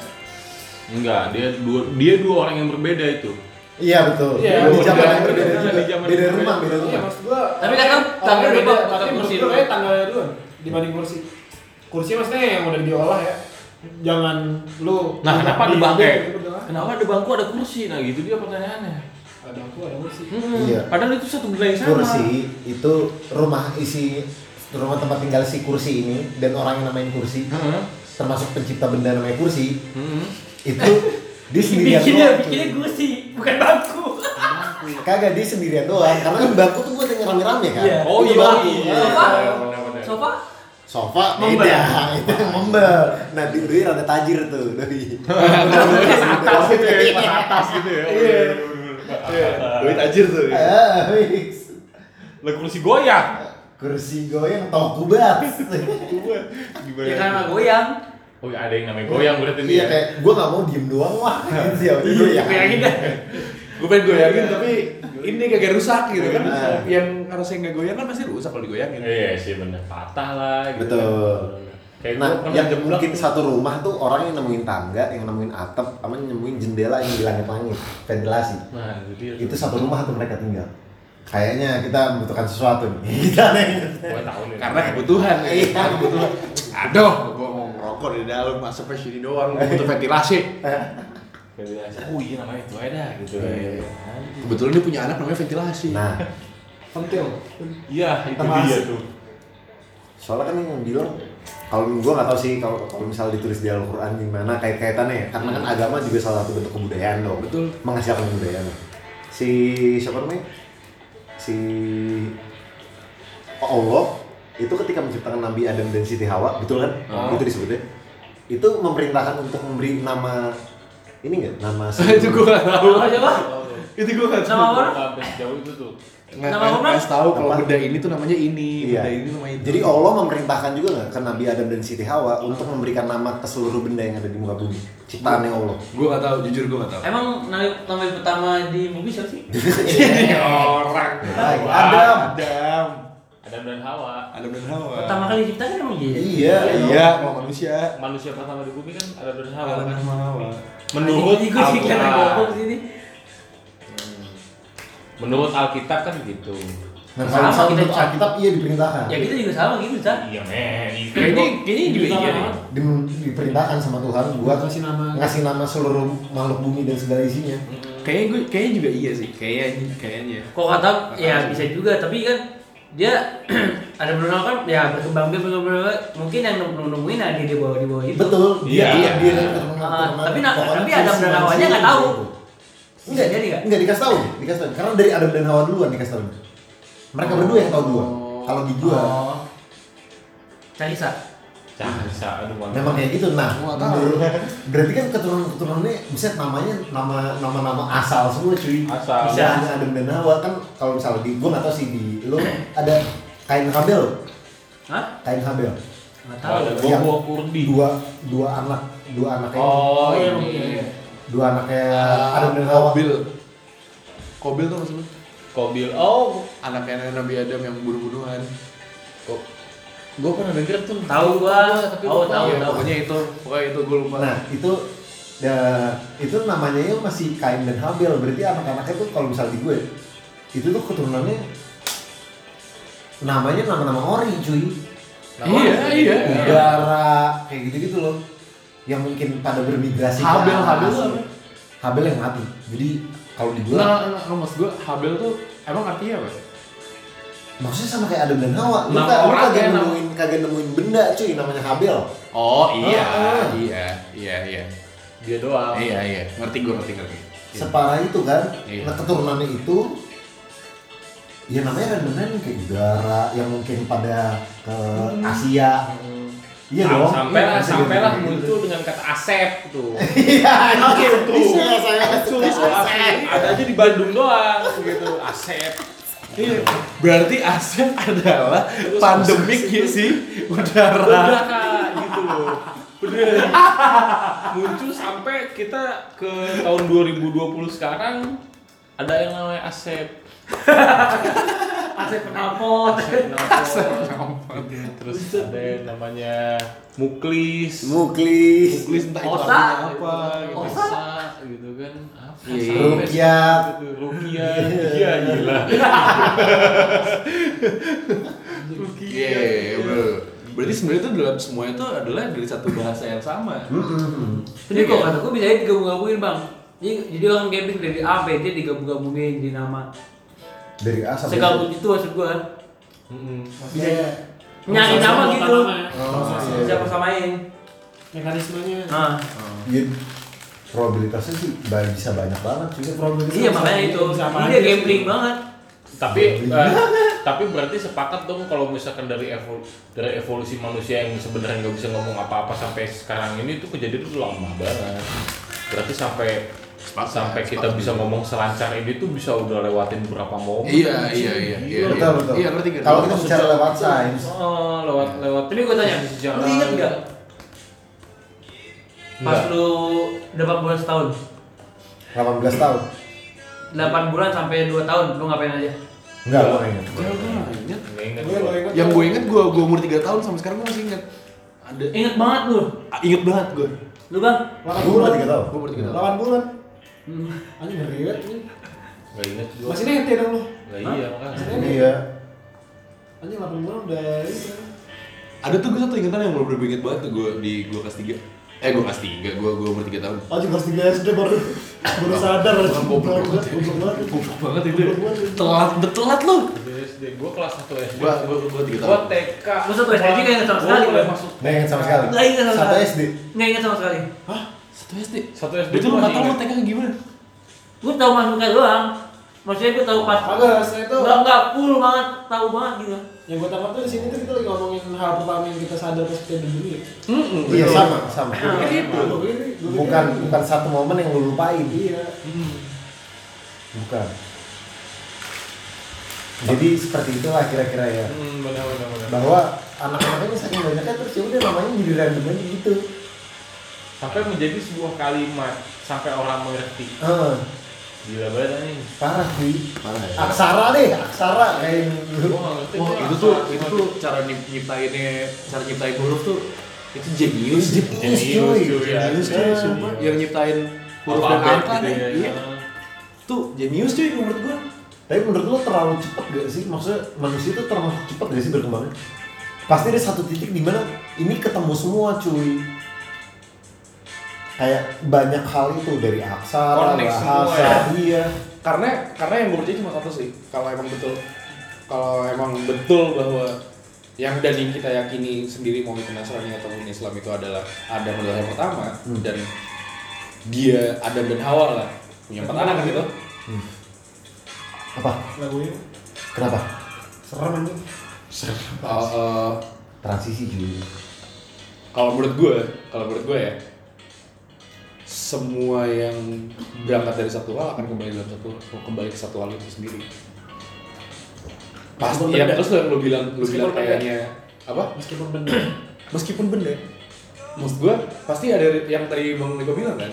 B: Enggak, dia dua dia dua orang yang berbeda itu.
A: Iya betul.
D: Iya,
A: di zaman yang berbeda
B: Iya,
A: juga.
B: di zaman
A: Beda rumah, beda
D: Iya
A: rumah.
D: maksud gua.
E: Tapi kan kan
D: orang
E: tangga
D: beda, tapi
E: kursi dulu.
D: kayak tangga duluan dibanding kursi. Kursi maksudnya yang udah diolah ya. Jangan lu
B: Nah, kenapa
D: di- di- di- di-
B: Kenapa ada bangku ada kursi? Nah, gitu dia pertanyaannya.
D: Ada bangku, ada kursi.
B: Hmm,
A: Iya.
B: Padahal itu satu benda yang sama.
A: Kursi itu rumah isi rumah tempat tinggal si kursi ini dan orang yang namain kursi
B: Heeh.
A: termasuk pencipta benda namanya kursi
B: Heeh.
A: itu dia sendirian
E: Bikinnya
A: doang.
E: bikinnya kursi bukan bangku.
A: Kagak dia sendirian doang karena kan bangku tuh buat yang rame-rame kan.
E: Iya.
B: Oh iya.
A: bangku.
B: iya.
E: Sofa? Sofa?
A: Sofa
E: Membel.
A: beda, itu yang membel. Nah, di rada tajir tuh, doi.
B: atas gitu ya, atas gitu ya.
A: Iya.
C: duit tajir tuh ya.
A: Ah, fix.
B: Lah kursi goyang.
A: Kursi goyang toko banget.
B: Gimana?
E: Ya karena goyang.
B: Oh, iya, ada yang namanya goyang berarti nih.
A: Iya
B: ya?
A: kayak gua nggak mau diem doang wah. Gitu ya. Iya.
E: Bayangin dah.
C: gue pengen goyangin tapi ini kagak rusak gitu kan
A: Ah.
C: yang harusnya nggak goyang kan pasti rusak kalau digoyangin
B: Iya sih bener patah lah. Gitu.
A: Betul.
B: Kayak
A: Nah,
B: gua
A: yang mungkin
B: tuh.
A: satu rumah tuh orang yang nemuin tangga, yang nemuin atap, sama yang nemuin jendela yang di langit-langit, ventilasi.
B: Nah, itu dia.
A: Itu satu rumah tuh mereka tinggal. Kayaknya kita membutuhkan sesuatu nih. Kita nih.
B: Gua tahu nih.
C: karena kebutuhan
A: Iya.
C: kebutuhan aduh gue mau ngerokok kok di dalam asapnya sini doang, butuh ventilasi.
B: Ventilasi. Oh iya namanya itu ada gitu.
C: Iya.
B: ya.
C: Kebetulan dia punya anak namanya ventilasi.
A: Nah,
D: Pentil.
B: Iya itu dia tuh.
A: soalnya kan yang bilang kalau gue nggak tahu sih kalau kalau misal ditulis di Al-Quran gimana kait kaitannya ya karena kan agama juga salah satu bentuk kebudayaan dong
C: Betul.
A: menghasilkan kebudayaan si siapa namanya si Allah itu ketika menciptakan Nabi Adam dan Siti Hawa betul kan
B: Oh.
A: itu disebutnya itu memerintahkan untuk memberi nama ini nggak nama
C: itu gue gak tahu.
E: Nama siapa?
C: Itu gue gak tahu.
E: Nama apa?
B: Sejauh itu tuh.
C: Nggak nggak tahu kalau
A: Apa?
C: benda ini tuh namanya ini,
A: Iya.
C: benda ini namanya itu.
A: Jadi Allah memerintahkan juga nggak ke Nabi Adam dan Siti Hawa untuk memberikan nama ke seluruh benda yang ada di muka bumi ciptaannya Allah.
C: gue gak tahu, jujur gue gak tahu.
E: Emang nama, nama yang pertama di movie siapa sih?
C: orang.
A: Lagi Adam.
C: Adam.
B: Adam dan Hawa.
C: Adam dan Hawa.
E: Pertama kali diciptakan emang dia.
A: Iya.
C: Iya, kalau manusia.
B: Manusia pertama di bumi kan Adam dan Hawa.
C: Adam
B: kan?
C: dan Hawa.
B: Menurut
E: Jadi
B: Menurut Alkitab kan gitu.
A: Nah,
E: Sama
A: kalau misal
E: kita
A: untuk
E: cak-
A: Alkitab iya diperintahkan.
E: Ya kita juga sama gitu, Cak.
B: Iya men. Itu
C: Kayaknya kayaknya juga iya. deh.
A: Di- diperintahkan sama Tuhan buat
D: Kasih nama.
A: ngasih nama seluruh makhluk bumi dan segala isinya.
C: Kayaknya gue kayaknya juga iya sih. Kayaknya kayaknya.
E: Kok kata ya bisa juga, tapi kan dia ada benar kan ya berkembang biak berkembang mungkin yang nemu- nemuin ada di bawah di bawah itu.
A: Betul.
B: Iya,
A: Dia
B: iya.
A: dia yang keturunan-
E: Ah, tapi
A: si
E: Hawanya
A: manusia
E: nggak tahu.
A: Enggak,
E: Jadi nggak?
A: Enggak dikasih tahu, dikasih tahu. Karena dari Adam dan Hawa duluan dikasih tahu. Mereka berdua yang tahu duluan. Kalau di gua
E: Oh. Calisa.
B: Cahsa, aduh
A: memang kayak gitu. Nah,
C: Gua nggak tahu.
A: menurut berarti kan keturunan-keturunannya bisa namanya nama nama-nama asal semua cuy.
B: Asal.
A: Bisa hanya Adam dan Hawa kan kalau misalnya di gua nggak tahu sih di lu ada Kain Habel,
E: Hah?
A: Kain Habel.
E: Nggak
B: Oh, ada
E: tahu.
B: Bobo Kurdi.
A: Dua dua anak, dua anaknya.
B: Oh,
E: iya,
B: ini.
E: iya.
A: Dua anaknya Adam dan Hawa.
C: Kobil. Kobil tuh maksudnya?
B: Kobil. Oh,
C: Anaknya Nabi Adam yang bunuh-bunuhan.
B: kok gue pernah denger tuh
E: Tahu gua.
B: tapi
E: Tahu,
C: Iya,
E: tahu.
C: pokoknya itu, pokoknya itu gue lupa.
A: Nah, itu ya, itu namanya ya masih Kain dan Habel. Berarti anak-anaknya tuh kalau misal di gue itu tuh keturunannya namanya nama-nama ori cuy.
C: iya, iya.
A: Udara kayak gitu-gitu loh. Yang mungkin pada bermigrasi
C: Habel. Habel tuh apa?
A: Habel yang mati. Jadi kalau di gue
C: Nah, nah, nah, maksud gue Habel tuh emang artinya apa?
A: maksudnya sama kayak Adam dan Hawa. Lu,
B: Nama
A: ka- lu
B: orang
A: kagak
B: nama-
A: nemuin kagak nemuin benda cuy namanya Habel.
C: Oh iya,
A: Ah.
C: iya, iya, iya.
B: dia doang
C: Iya, iya. Ngerti gue, ngerti, ngerti. Iya.
A: Separah itu kan.
C: Iya.
A: Nah, keturunannya itu ya namanya random kayak udara yang mungkin pada ke Asia. Iya dong.
B: sampai
A: Iya,
B: lah
A: Asia
B: sampai lah
A: gitu.
B: muncul dengan kata Asep tuh
A: Iya, oke, bisa. Saya
B: tulis
A: Asep.
B: ada aja di Bandung doang gitu. Asep.
C: Iya. Berarti Asep adalah
B: Terus
C: pandemik ya sih? Udara.
B: udah kak gitu loh. Bener. Muncul sampai kita ke tahun 2020 sekarang ada yang namanya Asep
E: Asep penalpot.
B: terus ada yang namanya Muklis
A: Muklis,
C: Muklis entah itu
E: Osa.
C: apa gitu.
B: Osa gitu kan apa
C: Iya, iya.
B: sampai
A: Rukyat.
B: gitu. Rukyat iya gila
C: Iya, iya, bro. Berarti sebenarnya itu dalam semua itu adalah dari satu bahasa yang sama.
E: Jadi kok kata gue bisa digabung-gabungin bang. Jadi, jadi orang camping dari A B D digabung-gabungin di nama.
A: Dari A sampai
E: Segabung itu maksud gue kan.
D: Bisa ya.
E: Nyari nama gitu.
A: Oh, iya.
E: Siapa samain.
D: Mekanismenya.
E: Nah,
A: Ya, probabilitasnya sih bisa banyak banget juga probabilitasnya.
E: iya makanya itu. Ini dia
D: sih.
E: gambling banget.
B: tapi eh, tapi berarti sepakat dong kalau misalkan dari evol dari evolusi manusia yang sebenarnya nggak bisa ngomong apa-apa sampai sekarang ini tuh kejadian itu lama banget berarti sampai sampai kita bisa ngomong selancar ini tuh bisa udah lewatin berapa momen
C: Iya, iya, iya, iya.
A: Betul, betul.
C: Iya, ngerti.
A: Kalau kita bicara lewat sains,
B: oh lewat lewat
E: Tapi gue tanya,
B: sejarah.
E: lu inget gak? Pas
B: Nggak.
E: lu 8 bulan setahun
A: 18 tahun.
E: 8 bulan sampai 2 tahun, lu ngapain aja?
A: Enggak, nggak ingat.
C: Gue nggak inget.
B: Nggak inget
D: Gue inget.
C: Yang gue inget gue gue umur 3 tahun sampai sekarang gue masih inget. Ada
E: Ingat banget lu.
C: Inget banget gue.
E: Lu bang?
D: 8
A: Gua
D: bulan.
A: umur 3 tahun.
C: Gue umur 3 tahun.
D: 8 bulan.
E: Hmm.
D: Anjing ngeri banget. anjing.
B: nggak inget gua
D: Masih nete dong lu.
B: nggak iya makanya.
A: Iya.
D: Anjing 8 bulan udah ini.
C: ada tuh gue satu ingatan yang bener-bener inget banget tuh gue di gue kelas 3 eh gue kelas 3 gue gue umur 3 tahun
F: Oh, kelas 3 SD baru baru sadar.
C: Goblok banget.
F: Goblok banget.
C: goblok banget itu telat udah telat lu
B: SD gue kelas 1 SD
C: gue gue gue 3
B: gue
C: tahun
B: TK
E: Gua satu SD juga ingat sama sekali, Bang.
B: masuk
A: Nggak ingat sama sekali.
E: Nggak ingat sama sekali.
A: SD.
E: Nggak ingat sama sekali.
C: hah satu SD
B: satu SD
C: itu lu nggak
B: masih
C: tahu. TK gimana
E: Gue tahu masuknya doang. Maksudnya gue tahu pas.
D: Agak, setelah itu
E: Enggak enggak full banget, tahu banget gitu.
D: yang gue tangkap tuh di sini tuh kita lagi ngomongin hal pertama yang kita sadar pas kita dulu ya.
A: Iya sama, sama.
D: Gua ini.
A: Bukan bukan satu momen yang lu lupain.
D: Iya.
A: Bukan. Jadi seperti itulah kira-kira ya.
B: hmm benar benar benar
A: Bahwa anak-anak ini saking banyaknya terus ya udah namanya jadi random aja gitu.
B: Sampai menjadi sebuah kalimat sampai orang mengerti
A: Heeh.
B: gila banget anjing
A: parah cuy.
C: parah ya
A: Aksara deh, aksara kayak
C: Wah, itu tuh itu tuh cara nyip- nyiptainnya cara nyiptain huruf tuh itu jenius
A: Jenius, cuy.
C: jenius cuy sumpah yang nyiptain huruf dan angka
B: gitu
C: nih
B: ya.
C: iya tuh jenius cuy menurut gua
A: Tapi menurut lo terlalu cepet gak sih? Maksudnya manusia itu termasuk cepet gak sih berkembangnya? Pasti ada satu titik di mana ini ketemu semua cuy. Kayak banyak hal itu dari aksara,
B: Connect
A: bahasa,
B: semua ya.
A: iya.
C: karena karena yang gue percaya cuma satu sih kalau emang betul kalau emang betul bahwa yang dan yang kita yakini sendiri mau itu Nasrani atau Islam itu adalah Adam adalah yang pertama dan dia Adam dan Hawa lah punya empat anak kan gitu
A: Apa?
D: Lagunya
A: Kenapa?
D: serem anjing.
C: Uh, uh,
A: Transisi cuy.
C: kalau menurut gue kalau menurut gue ya semua yang berangkat dari satu hal akan kembali dalam satu kembali ke satu hal itu sendiri. Pasti ya terus lo yang lo bilang lo
D: Meskipun
C: bilang kayaknya apa?
D: Meskipun benda.
C: meskipun benda. Maksud gue pasti ada yang tadi bang Niko bilang kan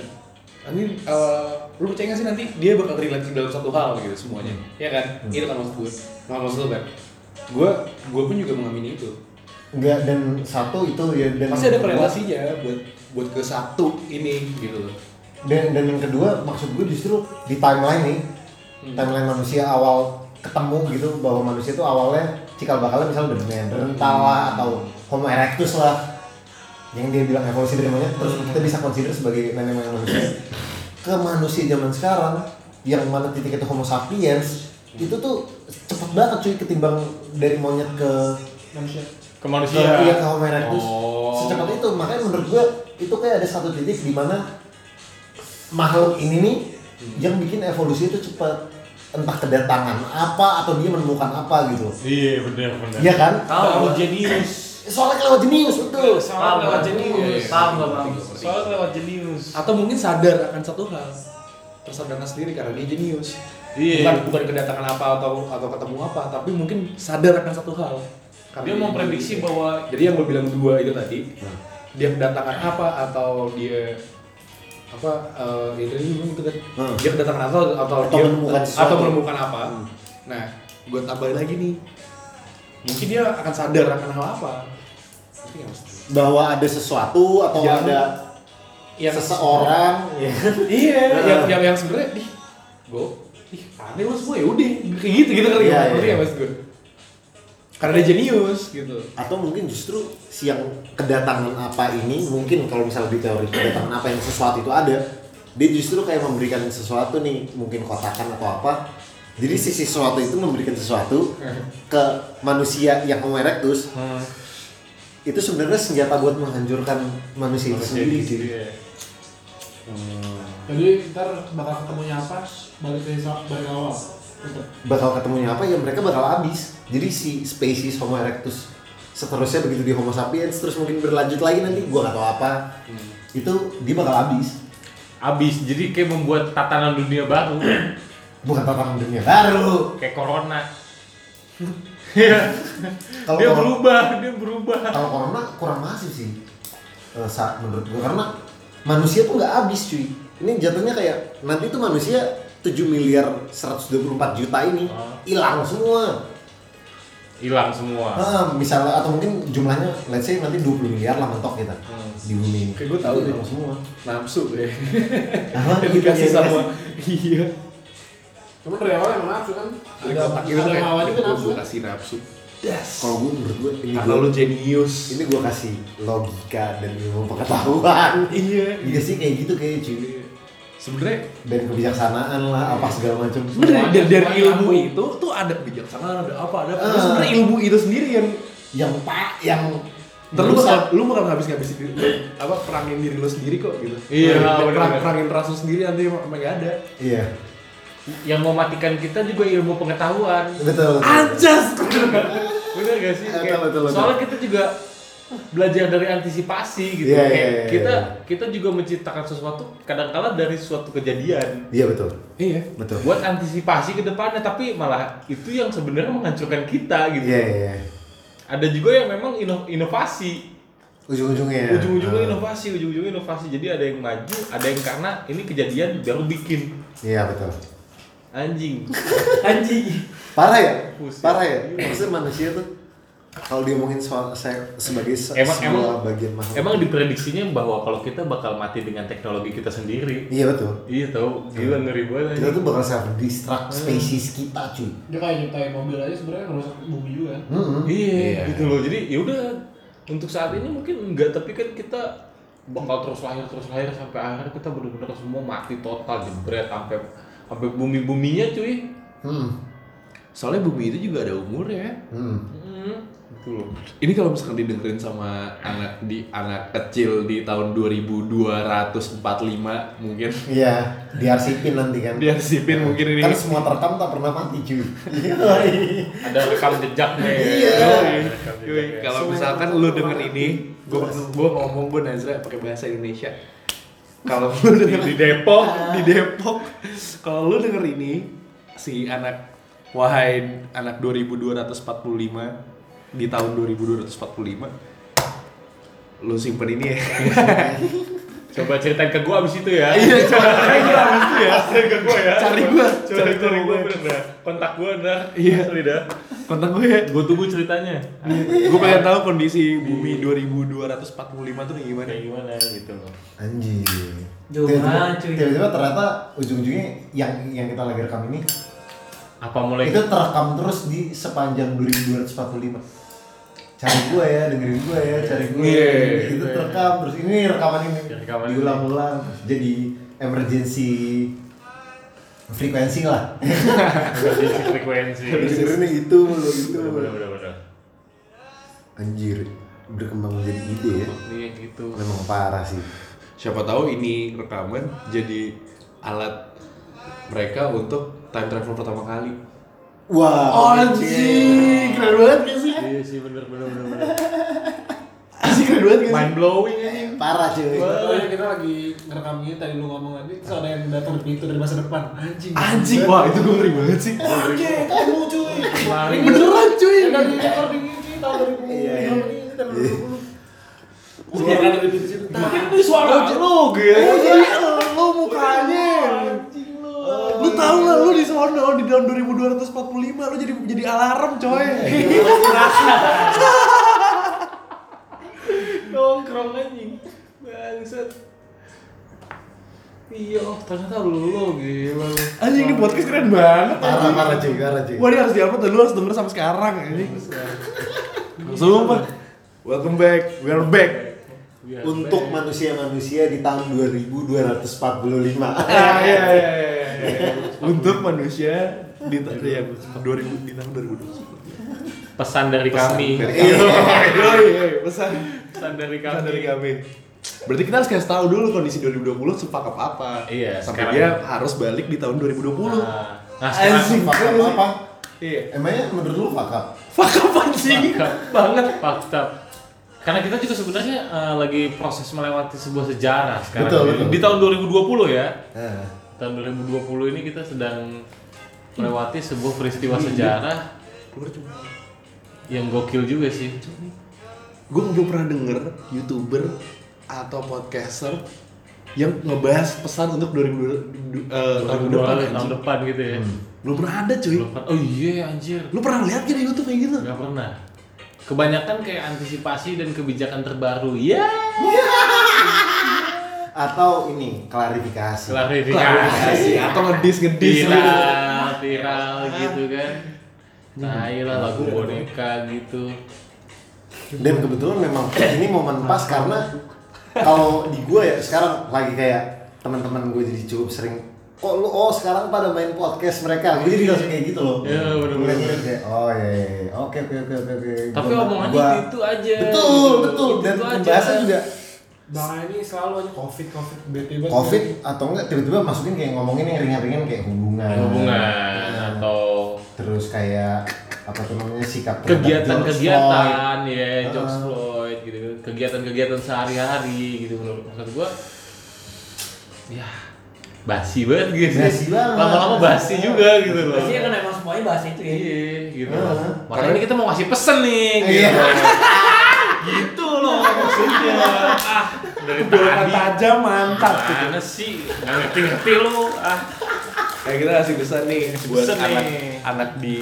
C: nanti eh, lu percaya gak sih nanti dia bakal relate ke dalam satu hal gitu semuanya. Ya kan? Itu kan maksud gue nah, maksud lu kan gue gue pun juga mengamini itu.
A: Enggak dan satu itu ya dan
C: pasti ada korelasinya buat buat ke satu ini gitu loh.
A: Dan dan yang kedua maksud gue justru di timeline nih
C: Hmm.
A: timeline manusia awal ketemu gitu bahwa manusia itu awalnya cikal bakalnya misalnya dari Neanderthal lah atau Homo erectus lah. Yang dia bilang evolusi dari monyet terus kita bisa consider sebagai nenek moyang manusia. Ke manusia zaman sekarang yang mana titik itu Homo sapiens itu tuh cepet banget cuy ketimbang dari monyet ke
D: Manusia.
B: ke
A: ke,
B: manusia.
A: Iya, ke Homo erectus.
B: Oh.
A: secepat itu makanya menurut gue itu kayak ada satu titik di mana makhluk ini nih yang bikin evolusi itu cepat. Entah kedatangan apa atau dia menemukan apa gitu.
B: Iya benar benar
A: iya kan?
E: Gua.
B: jenius.
A: Soalnya kelewat jenius betul.
E: Paham
B: soalnya lewat jenius
E: Paham gua, paham.
B: soalnya lewat jenius.
C: Atau mungkin sadar akan satu hal. Tersadarkan sendiri karena dia jenius.
B: Iya.
C: bukan bukan kedatangan apa atau atau ketemu apa tapi mungkin sadar akan satu hal. Karena
B: dia memprediksi bahwa
C: jadi yang gue bilang dua itu tadi dia kedatangan apa atau dia apa eh itu kan?
A: Hmm.
C: dia kedatangan atau atau,
A: Atau
C: dia
A: menemukan sesuatu.
C: atau menemukan apa?
A: Hmm.
C: nah gue tambahin lagi nih. mungkin dia akan sadar akan hal apa.
A: Bahwa ada sesuatu atau
C: Yang-
A: ada
C: yang
A: seseorang ya
C: iya
A: Nah.
C: yang yang yang sebenarnya ih gue ih aneh lo semua ya udah. Kayak gitu gitu kali ya ngerti nggak maksud gue karena dia jenius gitu.
A: Atau mungkin justru si yang kedatangan apa ini mungkin kalau misalnya di teori kedatangan apa yang sesuatu itu ada dia justru kayak memberikan sesuatu nih mungkin kotakan atau apa jadi si sesuatu itu memberikan sesuatu ke manusia yang Homo erectus itu sebenarnya senjata buat menghancurkan manusia itu sendiri sih
B: Iya.
D: Jadi ntar bakal ketemunya apa? Balik ke balik awal.
A: Bakal ketemunya apa ya mereka bakal habis jadi si spesies Homo erectus seterusnya begitu di Homo sapiens terus mungkin berlanjut lagi nanti gua gak tahu apa. Itu dia bakal habis.
B: Abis jadi kayak membuat tatanan dunia baru.
A: Bukan tatanan dunia baru.
B: Kayak corona.
A: Kalau
B: dia berubah dia berubah.
A: Kalau corona kurang masif sih Eh, saat menurut gua. Karena manusia tuh nggak habis cuy. Ini jatuhnya kayak nanti tuh manusia 7 miliar 124 juta ini
B: Ah.
A: hilang semua
B: hilang semua
A: Ah, misalnya atau mungkin jumlahnya let's say nanti 20 miliar lah mentok kita
B: Hmm.
A: di bumi
C: Kayak gua tahu
A: Itu
C: deh.
A: hilang semua
C: nafsu ya
A: Apa?
C: yang dikasih
A: Iya,
C: sama iya
D: Cuman dari awal emang nafsu kan.
C: Ada otak itu kayak
D: awal nafsu.
C: gua kasih nafsu cerdas.
A: Kalau gue menurut gue ini
C: Karena
A: gua-
C: lu jenius.
A: ini gue kasih logika dan ilmu pengetahuan.
C: Iya.
A: Iya sih kayak gitu kayak cuy.
C: Sebenarnya
A: Dan kebijaksanaan lah apa segala macam.
C: sebenarnya dari, dari ilmu
B: nyambung.
C: itu tuh ada kebijaksanaan, ada apa, ada apa. Terus Sebenarnya ilmu itu sendiri yang
A: yang pak yang
C: Ntar lu bakal, lu bakal ngabis-ngabisin diri, apa perangin diri lu sendiri kok gitu.
B: Iya,
C: Dan
B: bener-bener.
C: perang, perangin ras lu sendiri nanti emang nggak ada.
A: Iya.
B: Yang mematikan kita juga ilmu pengetahuan.
A: Betul. betul.
C: Anjas.
B: Bener gak sih?
A: Betul, betul, betul.
B: Soalnya kita juga belajar dari antisipasi gitu.
A: Iya,
B: Kayak
A: iya, iya,
B: kita
A: iya.
B: kita juga menciptakan sesuatu kadang-kala dari suatu kejadian
A: Iya betul.
C: Iya.
A: Betul.
B: buat antisipasi ke depannya tapi malah itu yang sebenarnya menghancurkan kita gitu.
A: Iya iya. iya.
B: Ada juga yang memang ino- inovasi.
A: Ujung-ujungnya.
B: Ujung-ujungnya
A: Ah.
B: inovasi, ujung-ujungnya inovasi. Jadi ada yang maju, ada yang karena ini kejadian baru bikin.
A: Iya betul.
B: Anjing.
E: Anjing.
A: Parah ya? Parah ya? Maksudnya manusia tuh kalau diomongin soal saya sebagai se-
B: Emang-
A: sebuah
B: emang-
A: bagian makhluk.
B: Emang diprediksinya bahwa kalau kita bakal mati dengan teknologi kita sendiri.
A: Iya betul.
B: Iya tau, gila ngeri banget.
A: Kita tuh bakal self destruct spesies kita cuy.
D: Dia kayak nyiptain mobil aja sebenarnya ngerusak bumi juga.
A: Hmm.
B: Iya,
C: Iya.
B: gitu loh. Jadi ya udah untuk saat ini mungkin enggak, tapi kan kita bakal terus lahir terus lahir sampai akhir kita benar-benar semua mati total jebret sampai sampai bumi-buminya cuy.
A: Hmm.
C: Soalnya bumi itu juga ada umurnya.
A: Hmm.
B: Hmm, gitu loh.
C: Ini kalau misalkan didengerin sama anak di anak kecil di tahun 2245 mungkin
A: Iya, diarsipin nanti kan.
C: diarsipin mungkin ini.
A: Kan semua terekam tak pernah mati cuy.
B: Ada rekam jejaknya. ya.
A: Iya.
B: Ada rekam jejaknya.
C: kalau misalkan lu denger ini, gua gua ngomong gua Nazra pakai bahasa Indonesia. Kalau lu denger
B: di Depok
C: di Depok, kalau lu denger ini si anak wahai anak 2245 di tahun 2245 lu simpen ini ya.
B: coba ceritain ke gua abis itu ya.
C: Iya, coba ceritain gua abis itu ya.
B: Ceritain ke gua ya.
C: Cari gua,
B: Coba
C: cari
B: cari
C: gua.
B: gua bener dah. Kontak gua dah.
C: Iya.
B: Asli dah.
C: Kontak gue ya.
B: Gua tunggu ceritanya.
C: Gue pengen tahu kondisi bumi 2245 tuh kayak gimana.
B: Kayak gimana gitu loh.
A: Anjir.
E: Jauh
A: Tiba-tiba-
E: banget, cuy.
A: Tiba-tiba ternyata ujung-ujungnya yang yang kita lagi rekam ini
B: Apa mulai
A: itu terekam terus di sepanjang 2245. Cari gua ya, dengerin gua ya, cari gua.
C: Iya.
A: Itu terekam terus ini rekaman ini
B: Rekaman ini.
A: diulang-ulang jadi emergency frekuensi lah.
B: emergency frekuensi?
A: Dengerinnya itu mulu itu.
B: Bener
A: mulu.
B: bener bener.
A: Anjir, berkembang menjadi ide ya.
B: Iya gitu.
A: Memang parah sih.
C: Siapa tahu ini rekaman jadi alat mereka untuk time travel pertama kali.
A: Wah,
C: anjing, keren banget gak sih?
B: Iya sih bener bener bener bener.
C: Anjing keren banget gak sih?
B: Mind blowing anjing.
A: parah cuy.
D: Pokoknya kita lagi ngerekam ini tadi lu ngomong tadi terus ada yang datang dari pintu dari masa depan. Anjing.
C: Anjing, wah itu gue ngeri banget sih.
D: Anjing, kamu cuy.
B: Lari.
C: Beneran cuy.
D: Ya dari recording ini tahun 2000.
A: Iya, iya.
D: ini tahun 2020. Suara dari pintu situ.
B: Ini suara lu gitu.
C: Oh jadi lu mukanya. Sono di tahun 2245 lu jadi jadi alarm coy.
B: Nongkrong anjing. Bangsat. Iya, oh, ternyata lu gila lu.
C: Anjing ini podcast keren banget.
A: Parah parah cuy, parah cuy.
C: Wah ini harus diupload dan lu harus denger sampai sekarang anjing. Sumpah. Welcome back. We are back.
A: Untuk manusia-manusia di tahun 2245.
C: Ah, iya, iya, iya, iya. Untuk manusia di tahun ya, 2000 di tahun 2020.
B: pesan dari kami.
C: Dari kami. Iya, iya, pesan.
B: Pesan dari kami.
C: Pesan dari kami. Berarti kita harus kasih tahu dulu kondisi 2020 sepak apa.
B: Iya,
C: Sampai
B: sekarang-
C: dia harus balik di tahun 2020.
B: Nah, nah sekarang
C: Anjing.
A: Fakta apa?
C: Iya.
A: Emangnya menurut lu fakta?
C: Fuck apa sih?
B: banget fakta. Karena kita juga sebenarnya eh, lagi proses melewati sebuah sejarah sekarang.
A: Betul,
B: Di-
A: betul.
B: Di tahun 2020 ya.
A: Nah,
B: Tahun 2020 ini kita sedang melewati sebuah peristiwa sejarah yang gokil juga sih.
C: Gue belum pernah denger youtuber atau podcaster yang ngebahas pesan untuk 2020 eh, tahun depan.
B: tahun depan gitu ya.
C: Belum pernah ada cuy.
B: Belum pernah- Oh iya anjir.
C: Lu pernah lihat gak di YouTube kayak gitu?
B: Gak pernah. Kebanyakan kayak antisipasi dan kebijakan terbaru. Ya.
A: atau ini klarifikasi.
B: Klarifikasi.
C: Klarifikasi atau ngedis ngedis.
B: Viral, viral gitu kan. tai lah lagu boneka gitu
A: dan kebetulan memang ini momen pas karena kalau di gue ya sekarang lagi kayak teman-teman gue jadi cukup sering kok lu oh sekarang pada main podcast mereka gue jadi langsung kayak gitu loh jadi kayak, oh iya, iya. oke oke oke oke
B: tapi omongannya
A: gua-
B: gitu aja
A: betul betul dan pembahasan juga
D: Bang ini selalu aja covid covid banget.
A: covid atau enggak tiba-tiba masukin kayak ngomongin yang ringan-ringan kayak hubungan
B: hubungan
A: Nah,
B: atau
A: terus kayak apa tuh namanya sikap George
B: kegiatan-kegiatan ya George
A: Ah.
B: Floyd gitu kan kegiatan-kegiatan sehari-hari gitu menurut maksud gua ya basi banget gitu
A: Basi banget.
B: lama-lama basi juga gitu loh
E: Pasti kan emang semuanya bahas itu ya.
B: iya gitu
A: Ah.
B: makanya ini kita mau ngasih pesen nih gitu
A: Iya.
B: gitu loh maksudnya? Ah dari tadi.
C: tajam mantap. Gitu.
B: mana sih nggak ngerti-ngerti lo ah.
C: Kayak kita kasih pesan nih. Buat anak
B: nih.
C: anak di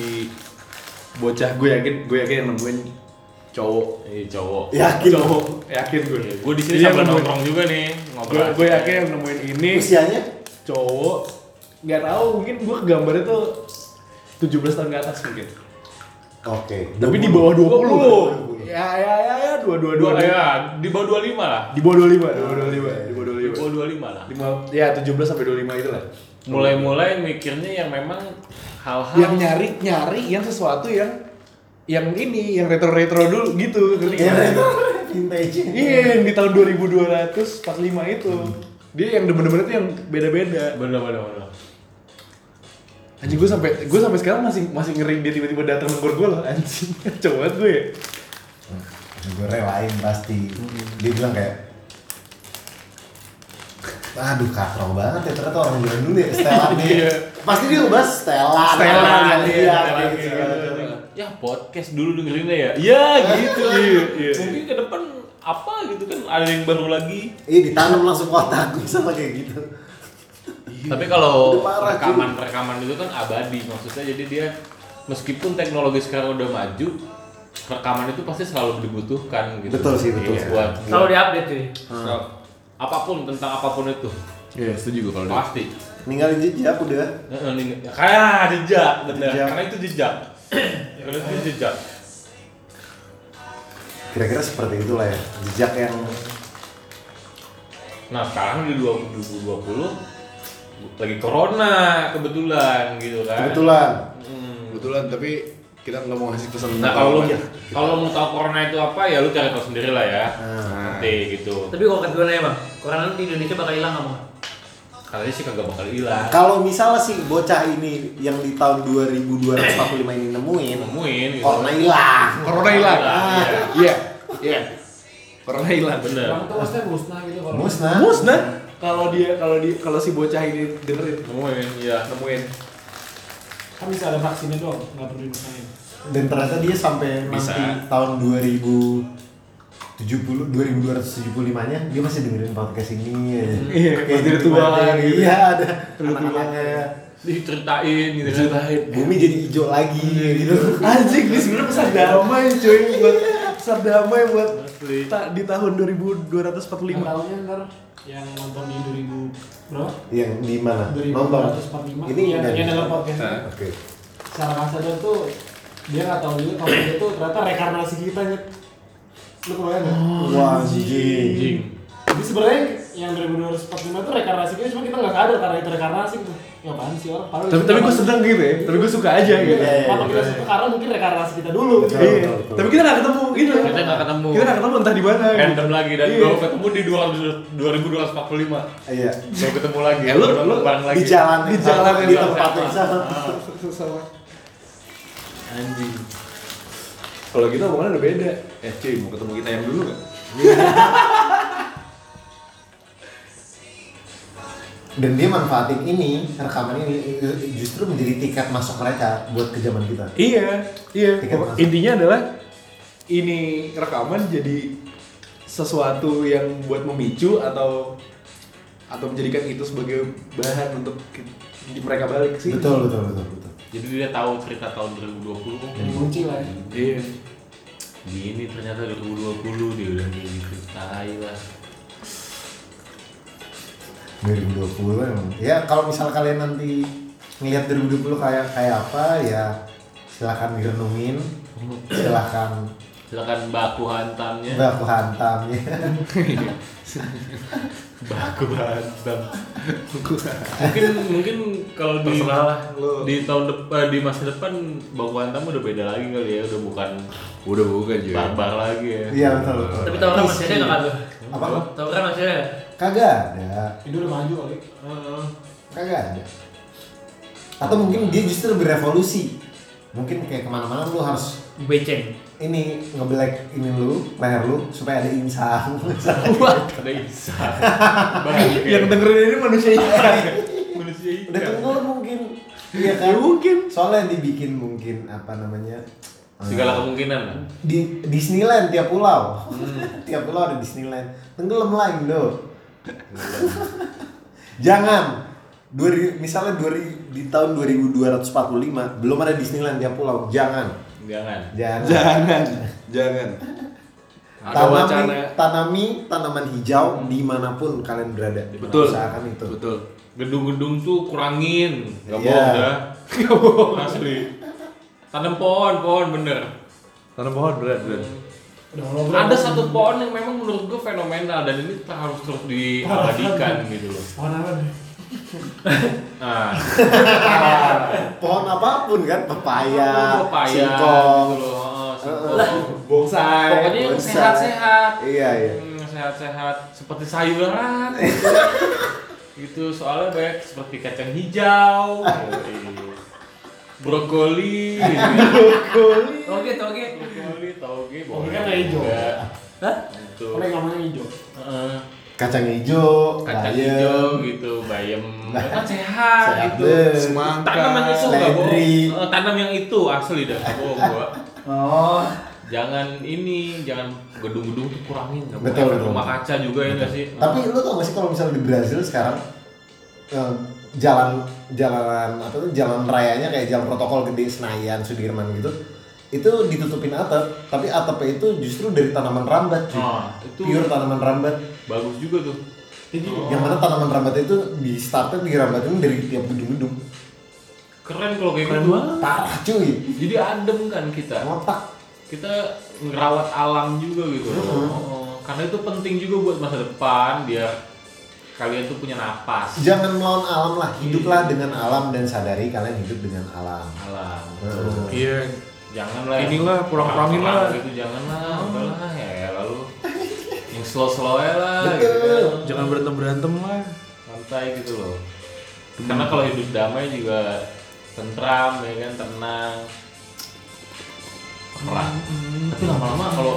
C: bocah. Gue yakin gue yakin yang nemuin cowok.
B: Eh cowok.
A: Yakin.
C: Cowok. Yakin gue
B: gue di sini
C: Dia
B: sambil nongkrong juga nih ngobrol
C: gue yakin yang nemuin ini
A: usianya?
C: cowok. Nggak tahu mungkin gue gambarnya tuh 17 tahun ke atas mungkin.
A: Oke
C: tapi di bawah 20
B: 20.
C: Ya ya ya ya dua dua
B: dua
C: dua
B: ya di bawah 25 lah.
C: Di bawah 25 di bawah 25 di bawah
B: di
C: 25
B: bawah 25 lah.
C: Lima ya 17 sampai 25 itu lah.
B: Mulai-mulai mikirnya yang memang hal-hal
C: yang nyari nyari yang sesuatu yang yang ini yang retro retro dulu gitu ngerti
A: ya itu vintage.
C: Iya yang di tahun 2245 itu. Dia yang bener-bener tuh yang beda-beda.
B: Bener-bener bener.
C: anjing gue sampai gue sampai sekarang masih masih ngeri dia tiba-tiba datang nengkur gue loh anjing. Coba gue ya
A: gue relain pasti. Dia bilang kayak aduh katrol banget ya ternyata orang zaman dulu ya setelan nih.
B: Iya.
A: pasti dia ngebahas setelan.
C: Setelan,
A: iya,
C: iya,
A: iya,
C: setelan,
A: gitu,
C: iya.
A: segala macam.
B: ya podcast dulu dengerinnya ya. Ya gitu
C: Iya, iya.
B: mungkin ke depan apa gitu kan ada yang baru lagi.
A: Iya ditanam langsung kotak sama kayak gitu.
B: Tapi kalau rekaman rekaman itu kan abadi maksudnya. Jadi dia meskipun teknologi sekarang udah maju rekaman itu pasti selalu dibutuhkan gitu.
A: Betul sih, betul
B: Iya, buat,
E: Selalu diupdate cuy.
B: buat apa pun tentang apa pun itu.
C: Iya setuju gue kalau dia.
B: Pasti.
A: Ninggalin jejak udah.
B: Heeh, nih, kayak jejak bener.
A: Jejak.
B: karena itu jejak. Karena itu jejak.
A: Kira-kira seperti itulah ya jejak yang
B: nah sekarang di 2020 lagi corona kebetulan gitu kan.
A: Kebetulan.
B: Hmm.
C: kebetulan tapi kita nggak mau ngasih pesan
B: Nah kalau lu kalau lu mau tahu corona itu apa ya lu cari tahu sendiri lah ya.
A: Nah.
B: Nanti gitu.
E: Tapi kalau kata gue nanya bang, corona di Indonesia bakal hilang nggak bang?
B: Katanya sih kagak bakal hilang.
A: kalau misalnya sih bocah ini yang di tahun 2245 ini nemuin
B: Nemuin gitu.
A: corona hilang
C: corona hilang
B: Ah,
C: iya iya corona hilang
B: Bener.
D: Orang tuh maksudnya musnah gitu kalau
A: musnah
C: musnah kalau dia kalau dia kalau si bocah ini dengerin
B: Nemuin ya.
C: nemuin
D: kan bisa ada vaksinnya doang, nggak perlu dimusnahin.
A: dan ternyata dia sampai
B: Bisa.
A: nanti tahun 2070 2275 nya dia masih dengerin podcast ini ya.
C: Iya,
A: kayak
C: masih
A: gitu
C: tua
A: gitu
C: gitu.
A: iya ada anak-anaknya
B: Diceritain gitu.
C: Diceritain.
A: bumi jadi hijau lagi gitu
C: anjing ini sebenarnya pesan damai cuy buat pesan damai buat ta- di tahun 2245
D: Yang tahunnya ntar yang nonton di 2000 berapa?
A: yang di mana? Nonton?
D: 2245
A: ini
D: yang, yang dalam podcast.
A: Oke.
D: Secara nggak sadar tuh dia nggak tahu juga kalau itu ternyata rekarnasi kita nyet. Lu kebayang nggak?
A: wah Anjing.
D: Jadi sebenarnya yang 2245 itu rekarnasi kita cuma kita nggak sadar karena itu rekarnasi gitu. Ya apaan sih orang? Padahal
C: tapi tapi gue seneng gitu ya tapi gue suka aja gitu
A: Iya,
D: Kenapa kita
A: iya.
D: suka? Karena mungkin rekarnasi kita dulu.
A: Betul.
C: Iya.
A: betul.
C: tapi kita nggak ketemu gitu
B: Kita nggak ketemu.
C: kita nggak ketemu entah di mana gitu.
B: Random lagi dan
C: Iya.
B: baru ketemu di 200 2245.
A: iya
B: Baru ketemu lagi.
C: Eh, lu- lu
B: bareng lagi.
A: di jalan
C: Di jalan
A: di tempat yang sama
C: sama
B: Anjing.
C: kalau kita omongannya udah beda eh cuy mau ketemu kita yang dulu nggak
A: dan dia manfaatin ini rekaman ini justru menjadi tiket masuk mereka buat ke zaman kita
C: Iya, iya.
A: Tiket masuk.
C: Intinya adalah ini rekaman jadi sesuatu yang buat memicu atau atau menjadikan itu sebagai bahan untuk di mereka balik sih.
A: betul betul betul betul
B: Jadi dia tahu cerita tahun 2020 oh,
D: Jadi kunci lah ya.
C: Iya.
B: Gini ternyata 2020 dia udah gitu. Tai lah.
A: 2020 emang ya kalau misal kalian nanti ngelihat 2020 kayak kayak apa ya Silahkan direnungin, silahkan
B: Silakan baku hantamnya.
A: baku hantamnya.
B: Baku hantam. mungkin mungkin kalau di di tahun depan di masa depan baku hantam udah beda lagi kali ya, udah bukan
C: Udah bukan juga.
B: barbar lagi ya.
A: Iya betul.
E: Tapi tawuran masih ada nggak lu?
A: Apa?
E: Tawuran masih ada?
A: Kagak ada,
D: Itu udah maju kali.
A: kagak ada. Atau mungkin dia justru berevolusi. Mungkin kayak ke mana-mana lu harus
E: Beceng.
A: ini ngebelek ini lu, leher lu supaya ada insang.
B: Ada. Bangke.
C: Yang dengerin ini manusia ikan.
B: manusia
A: Udah
B: ikan.
A: tenggelam mungkin. Iya kan?
C: Ya mungkin.
A: Soalnya dibikin mungkin apa namanya?
B: Segala kemungkinan.
A: di Disneyland tiap pulau. tiap pulau ada Disneyland. Tenggelam lah Indo. Jangan. 2000, misalnya 2000, di tahun 2245 belum ada Disneyland tiap pulau. Jangan.
B: Jangan.
A: Jangan.
C: Jangan. Jangan. Ada
A: Tanami,
C: wacana.
A: tanami tanaman hijau di mana pun kalian berada.
C: Betul.
A: Usahakan itu.
C: Betul.
B: Gedung-gedung tuh kurangin. Gak
A: Iya.
B: bohong dah. Gak bohong. Asli. Tanam pohon, pohon bener.
C: Tanam pohon berat berat.
D: Udah hologram.
B: Ada satu pohon yang memang menurut gue fenomenal dan ini harus terus diabadikan gitu loh.
D: Pohon apa nih?
B: Nah,
A: Pohon apa pun kan, pepaya,
B: pepaya
A: singkong.
B: gitu loh. Oh, singkong.
C: Bonsai.
B: Pokoknya yang sehat-sehat.
A: Iya, iya.
B: Hmm, sehat-sehat seperti sayuran gitu. gitu soalnya banyak seperti kacang hijau brokoli
E: Oke, oke.
B: brokoli toge
D: Toge kan hijau.
E: Hah?
B: itu
D: Karena yang namanya hijau.
B: Heeh.
A: Kacang hijau,
B: kacang
A: bayam,
B: hijau gitu bayam kan sehat,
A: Sehat
B: gitu.
C: Semangka.
B: tanam yang itu nggak bohong
A: seledri.
B: Eh, tanam yang itu asli dah bohong gua
E: Oh.
B: jangan ini jangan gedung-gedung tuh kurangin nggak
A: Betul,
B: boleh.
A: betul.
B: rumah kaca juga ya nggak sih
A: Tapi lu tau gak sih kalau misalnya di Brazil sekarang eh, jalan jalan apa tuh jalan rayanya kayak jalan protokol gede Senayan, Sudirman gitu itu ditutupin atap, tapi atapnya itu justru dari tanaman rambat cuy.
B: Oh, itu
A: Pure tanaman rambat.
B: bagus juga tuh
D: Jadi
A: Yang mana tanaman rambat itu di startnya di rambatin dari tiap gedung-gedung.
B: keren kalau kayak gitu.
A: Parah cuy.
B: jadi adem kan kita
A: Ngotak.
B: kita ngerawat alam juga gitu Oh, karena itu penting juga buat masa depan biar kalian tuh punya napas
A: Jangan melawan alam lah, hiduplah dengan alam dan sadari kalian hidup dengan alam.
B: alam.
C: Iya.
B: janganlah
C: Inilah, kurang-kurangin lah.
B: gitu janganlah udahlah ya lalu yang slow slow lah
A: Betul.
B: gitu.
C: Jangan berantem berantem lah.
B: santai gitu loh karena kalau hidup damai juga tentram ya kan tenang Perang. tapi lama-lama kalau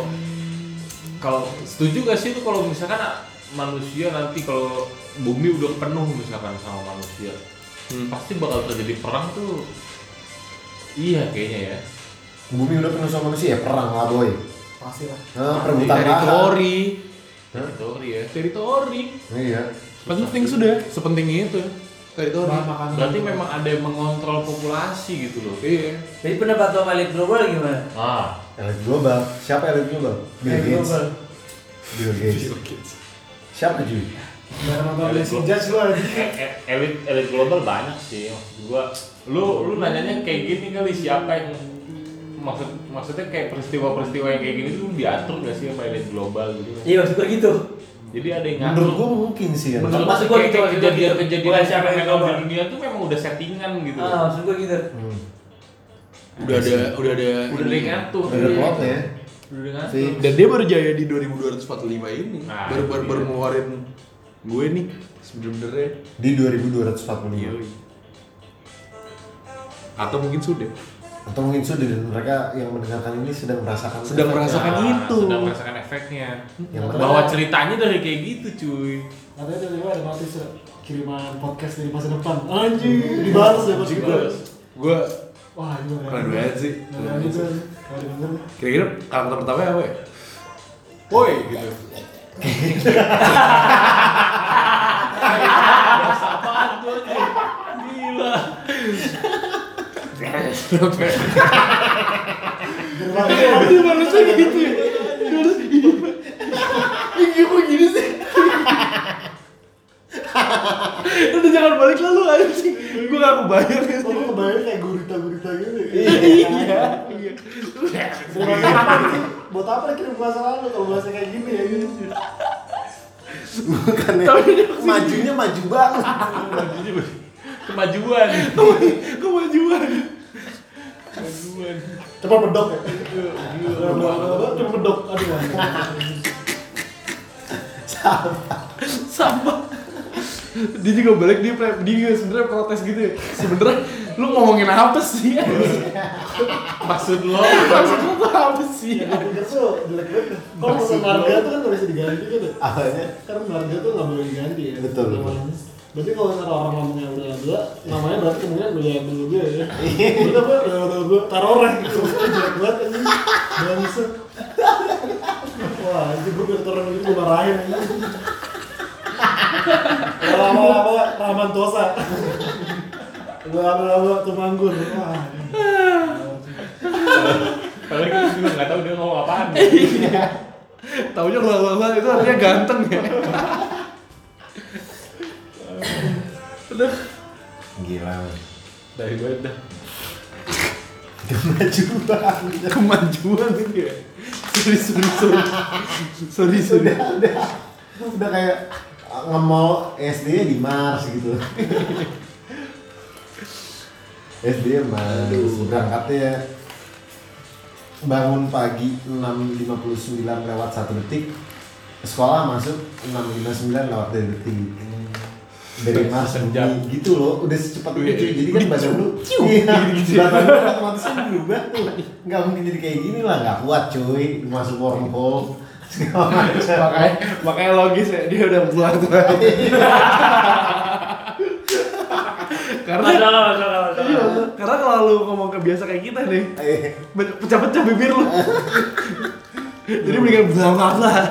B: kalau setuju gak sih itu kalau misalkan manusia nanti kalau bumi udah penuh misalkan sama manusia
C: Hmm.
B: pasti bakal terjadi perang tuh iya kayaknya ya
A: Bumi udah penuh sama manusia ya perang lah boy.
D: pasti lah.
A: Nah, perebutan.
C: Teritori.
B: teritori ya
C: Teritori.
A: Iya.
C: Penting sudah. Sepenting itu. Teritori.
D: Makanan.
B: berarti memang ada yang mengontrol populasi gitu loh
C: Iya.
E: Jadi pendapat lo elit global gimana?
B: ah
A: Elit global. Siapa elit global? Bill
E: Elit
A: Gates.
E: global.
A: Bill Gates. Siapa cuy?
B: Elit elit global banyak sih maksud gua lu lu nanyanya kayak gini kali siapa yang maksud maksudnya kayak peristiwa-peristiwa yang kayak gini tuh diatur gak sih sama elit global gitu
E: Iya, maksud gue gitu.
B: jadi ada yang ngatur
A: Menurut gua mungkin sih ya.
E: Menurut-
B: Maksud gua
E: gua
B: kayak,
E: gitu, gua gitu.
B: kejadian-kejadian yang
E: siapa yang
B: di dunia tuh memang udah settingan gitu
E: Ah, maksud gue gitu.
A: Hmm.
C: Udah ada udah ada
B: udah ada yang ngatur
A: Udah ada plotnya ya.
B: udah ada yang ngatur
A: Si
C: Dan dia baru jaya di 2245 ini.
B: Nah,
C: baru baru,
B: itu
C: baru ngeluarin gue nih sebenarnya.
A: di 2245.
C: Atau mungkin sudah.
A: Atau mungkin sudah dan mereka yang mendengarkan ini sedang merasakan
C: Sedang
A: efeknya.
C: merasakan
B: Nah,
C: itu.
B: sedang merasakan efeknya
A: Yang mana?
B: bahwa ceritanya dari kayak gitu cuy
D: Katanya dari mana ada notis ya, kiriman podcast dari masa depan. Anjing, dibalas ya pas.
C: Gue
D: Wah, itu
C: keren banget sih.
D: Keren.
C: Kira-kira kata pertama apa ya? Woi gitu.
B: apaan tuh gila
C: manusia gitu ya. Terus iya kok gini sih? Udah jangan balik lalu anjing. Gue gak kebayang ya.
D: Kok lu kebayang kayak gurita-gurita gitu ya?
C: Iya, iya.
D: Buat apa kirim bahasa lalu kalau bahasa kayak gini ya?
A: Bukannya majunya maju banget.
B: Kemajuan.
C: Kemajuan.
B: Kemajuan.
D: Cepat medok ya? Cepat medok. Aduh.
C: Sama. Dia juga balik dia pre- dia juga sebenarnya protes gitu ya. Sebenarnya lu ngomongin apa sih?
B: Maksud lo?
C: Maksud lu tuh apa sih?
D: Pikir tuh jelek banget. Kalau mau marga tuh kan nggak bisa diganti kan? ya?
A: Apanya?
D: Karena marga tuh nggak boleh diganti ya.
A: Betul, betul.
D: Namanya. Berarti kalau misalnya orang ngomongnya udah dua, namanya berarti kemudian udah dulu dia ya. Berarti apa? Udah udah dua taruh orang gitu. Jelek banget ini. Bangsa. Wah, itu gue biar orang itu gue marahin. Lama-lama Rahman Tosa. Lama-lama Tumanggun. Wah.
B: Padahal kita juga nggak tahu dia ngomong apaan.
C: Taunya lala itu artinya ganteng ya. Aduh,
A: Gila.
B: Dari gue dah.
A: Kemajuan.
C: kemajuan gitu ya. Sorry, sorry, sorry. Sorry, sorry.
A: Udah, udah. Udah kayak nge-mall SD-nya di Mars gitu. SD Mars. Berangkatnya bangun pagi 6.59 lewat 1 detik. Sekolah masuk 6.59 lewat 2 detik. Dari Mars bumi gitu loh, udah secepat itu. Jadi kan badan lu, iya,
C: ya.
A: badan lu otomatis kan berubah tuh. Nggak mungkin jadi kayak gini lah, nggak kuat cuy. Masuk wormhole.
C: Makanya makanya logis ya dia udah pulang tuh. karena
E: Masalah, masalah,
C: Iya,
E: masalah.
C: karena kalau lu ngomong kebiasa kayak kita nih,
A: Eh,
C: be- pecah-pecah bibir lu. Jadi mendingan bilang lah.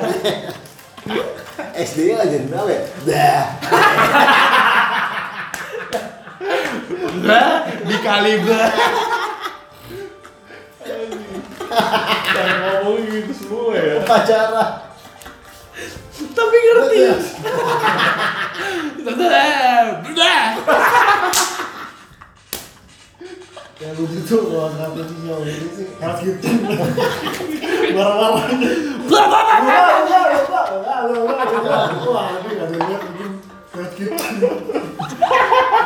A: SD aja kenapa ya? Dah.
C: Bah, dikali bah.
B: Jangan ngomong gitu semua ya.
A: Upacara.
C: Tapi ngerti.
D: Ya lucu tuh kalau nggak sinyal ini sih harus gitu. Wah, wah, wah, ini nggak ada lihat mungkin kayak gitu.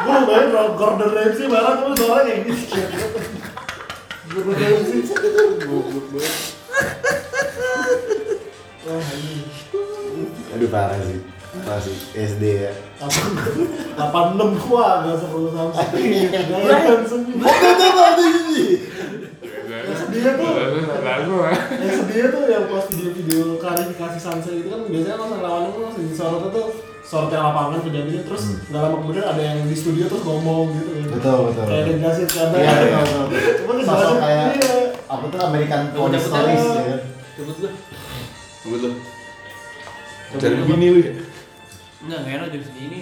D: Gue kalau Gordon Ramsay marah tuh suaranya kayak gitu. Gordon Ramsay. Wah, ini
A: Aduh parah sih. Parah sih. SD ya.
D: 86 kuah nggak sepuluh Samsung. Gaya Samsung. Yang sedih tuh, yang sedih tuh yang pas video-video klarifikasi Samsung itu kan biasanya langsung lawannya tuh langsung disorot tuh sorotnya lapangan kejadian terus nggak lama kemudian ada yang di studio terus ngomong gitu kan.
A: Betul, betul.
D: Kayak dijelasin karena
A: Iya, iya, betul.
D: Cuma
A: Sosok
D: dijelasin
A: kayak
D: iya.
A: apa tuh American
E: cepet
A: Stories ya.
E: Cepet gue.
B: Gue tuh.
C: Cari bini lu ya.
E: Enggak, nggak enak jam segini.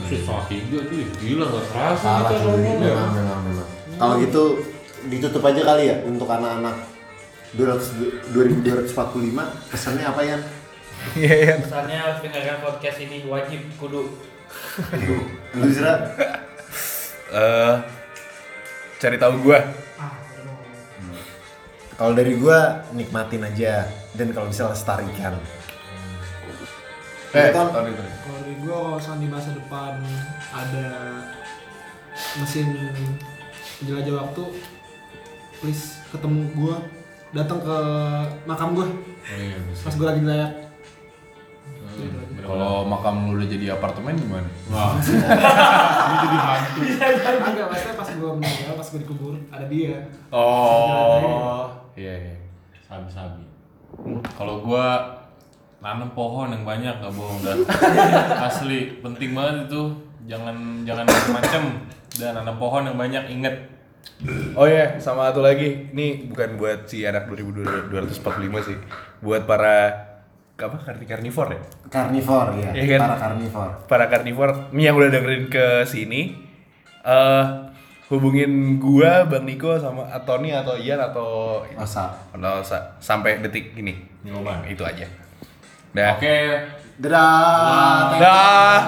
B: Susah tiga tuh. Gila nggak
A: Parah
B: kita ngomong ya.
A: Memang. Kalau gitu ditutup aja kali ya untuk anak-anak 200 2245 pesannya apa ya?
C: Iya, iya.
E: Pesannya harus dengarkan podcast ini wajib kudu.
A: Lu Zra?
C: Eh, cari tahu gua.
A: Kalau dari gua nikmatin aja dan kalau bisa lestarikan.
C: Eh, itu.
G: Kalau dari gue kalau misalnya di masa depan ada mesin jelajah waktu, please ketemu gue, datang ke makam gue
C: Oh iya, bisa.
G: pas gue lagi layak.
C: Kalau makam lu udah jadi apartemen gimana?
B: Wah. Ini jadi hantu.
G: Enggak, maksudnya pas gue meninggal, pas gue dikubur, ada dia.
C: Oh, iya iya.
B: Sabi-sabi.
C: Kalau gua nanam pohon yang banyak nggak bohong dah. Asli penting banget itu. Jangan jangan macam-macam dan nanam pohon yang banyak inget. Oh iya, sama satu lagi. Ini bukan buat si anak 2245 sih. Buat para apa karni karnivor ya?
A: Karnivor ya,
C: Iya kan?
A: para karnivor.
C: Para karnivor yang udah dengerin ke sini eh hubungin gua, Bang Niko sama Tony atau Ian atau
A: Masa.
C: atau sa- sampai detik ini.
B: Nyoba.
C: Itu aja. Dah.
B: Oke.
A: Dadah.
C: Dah.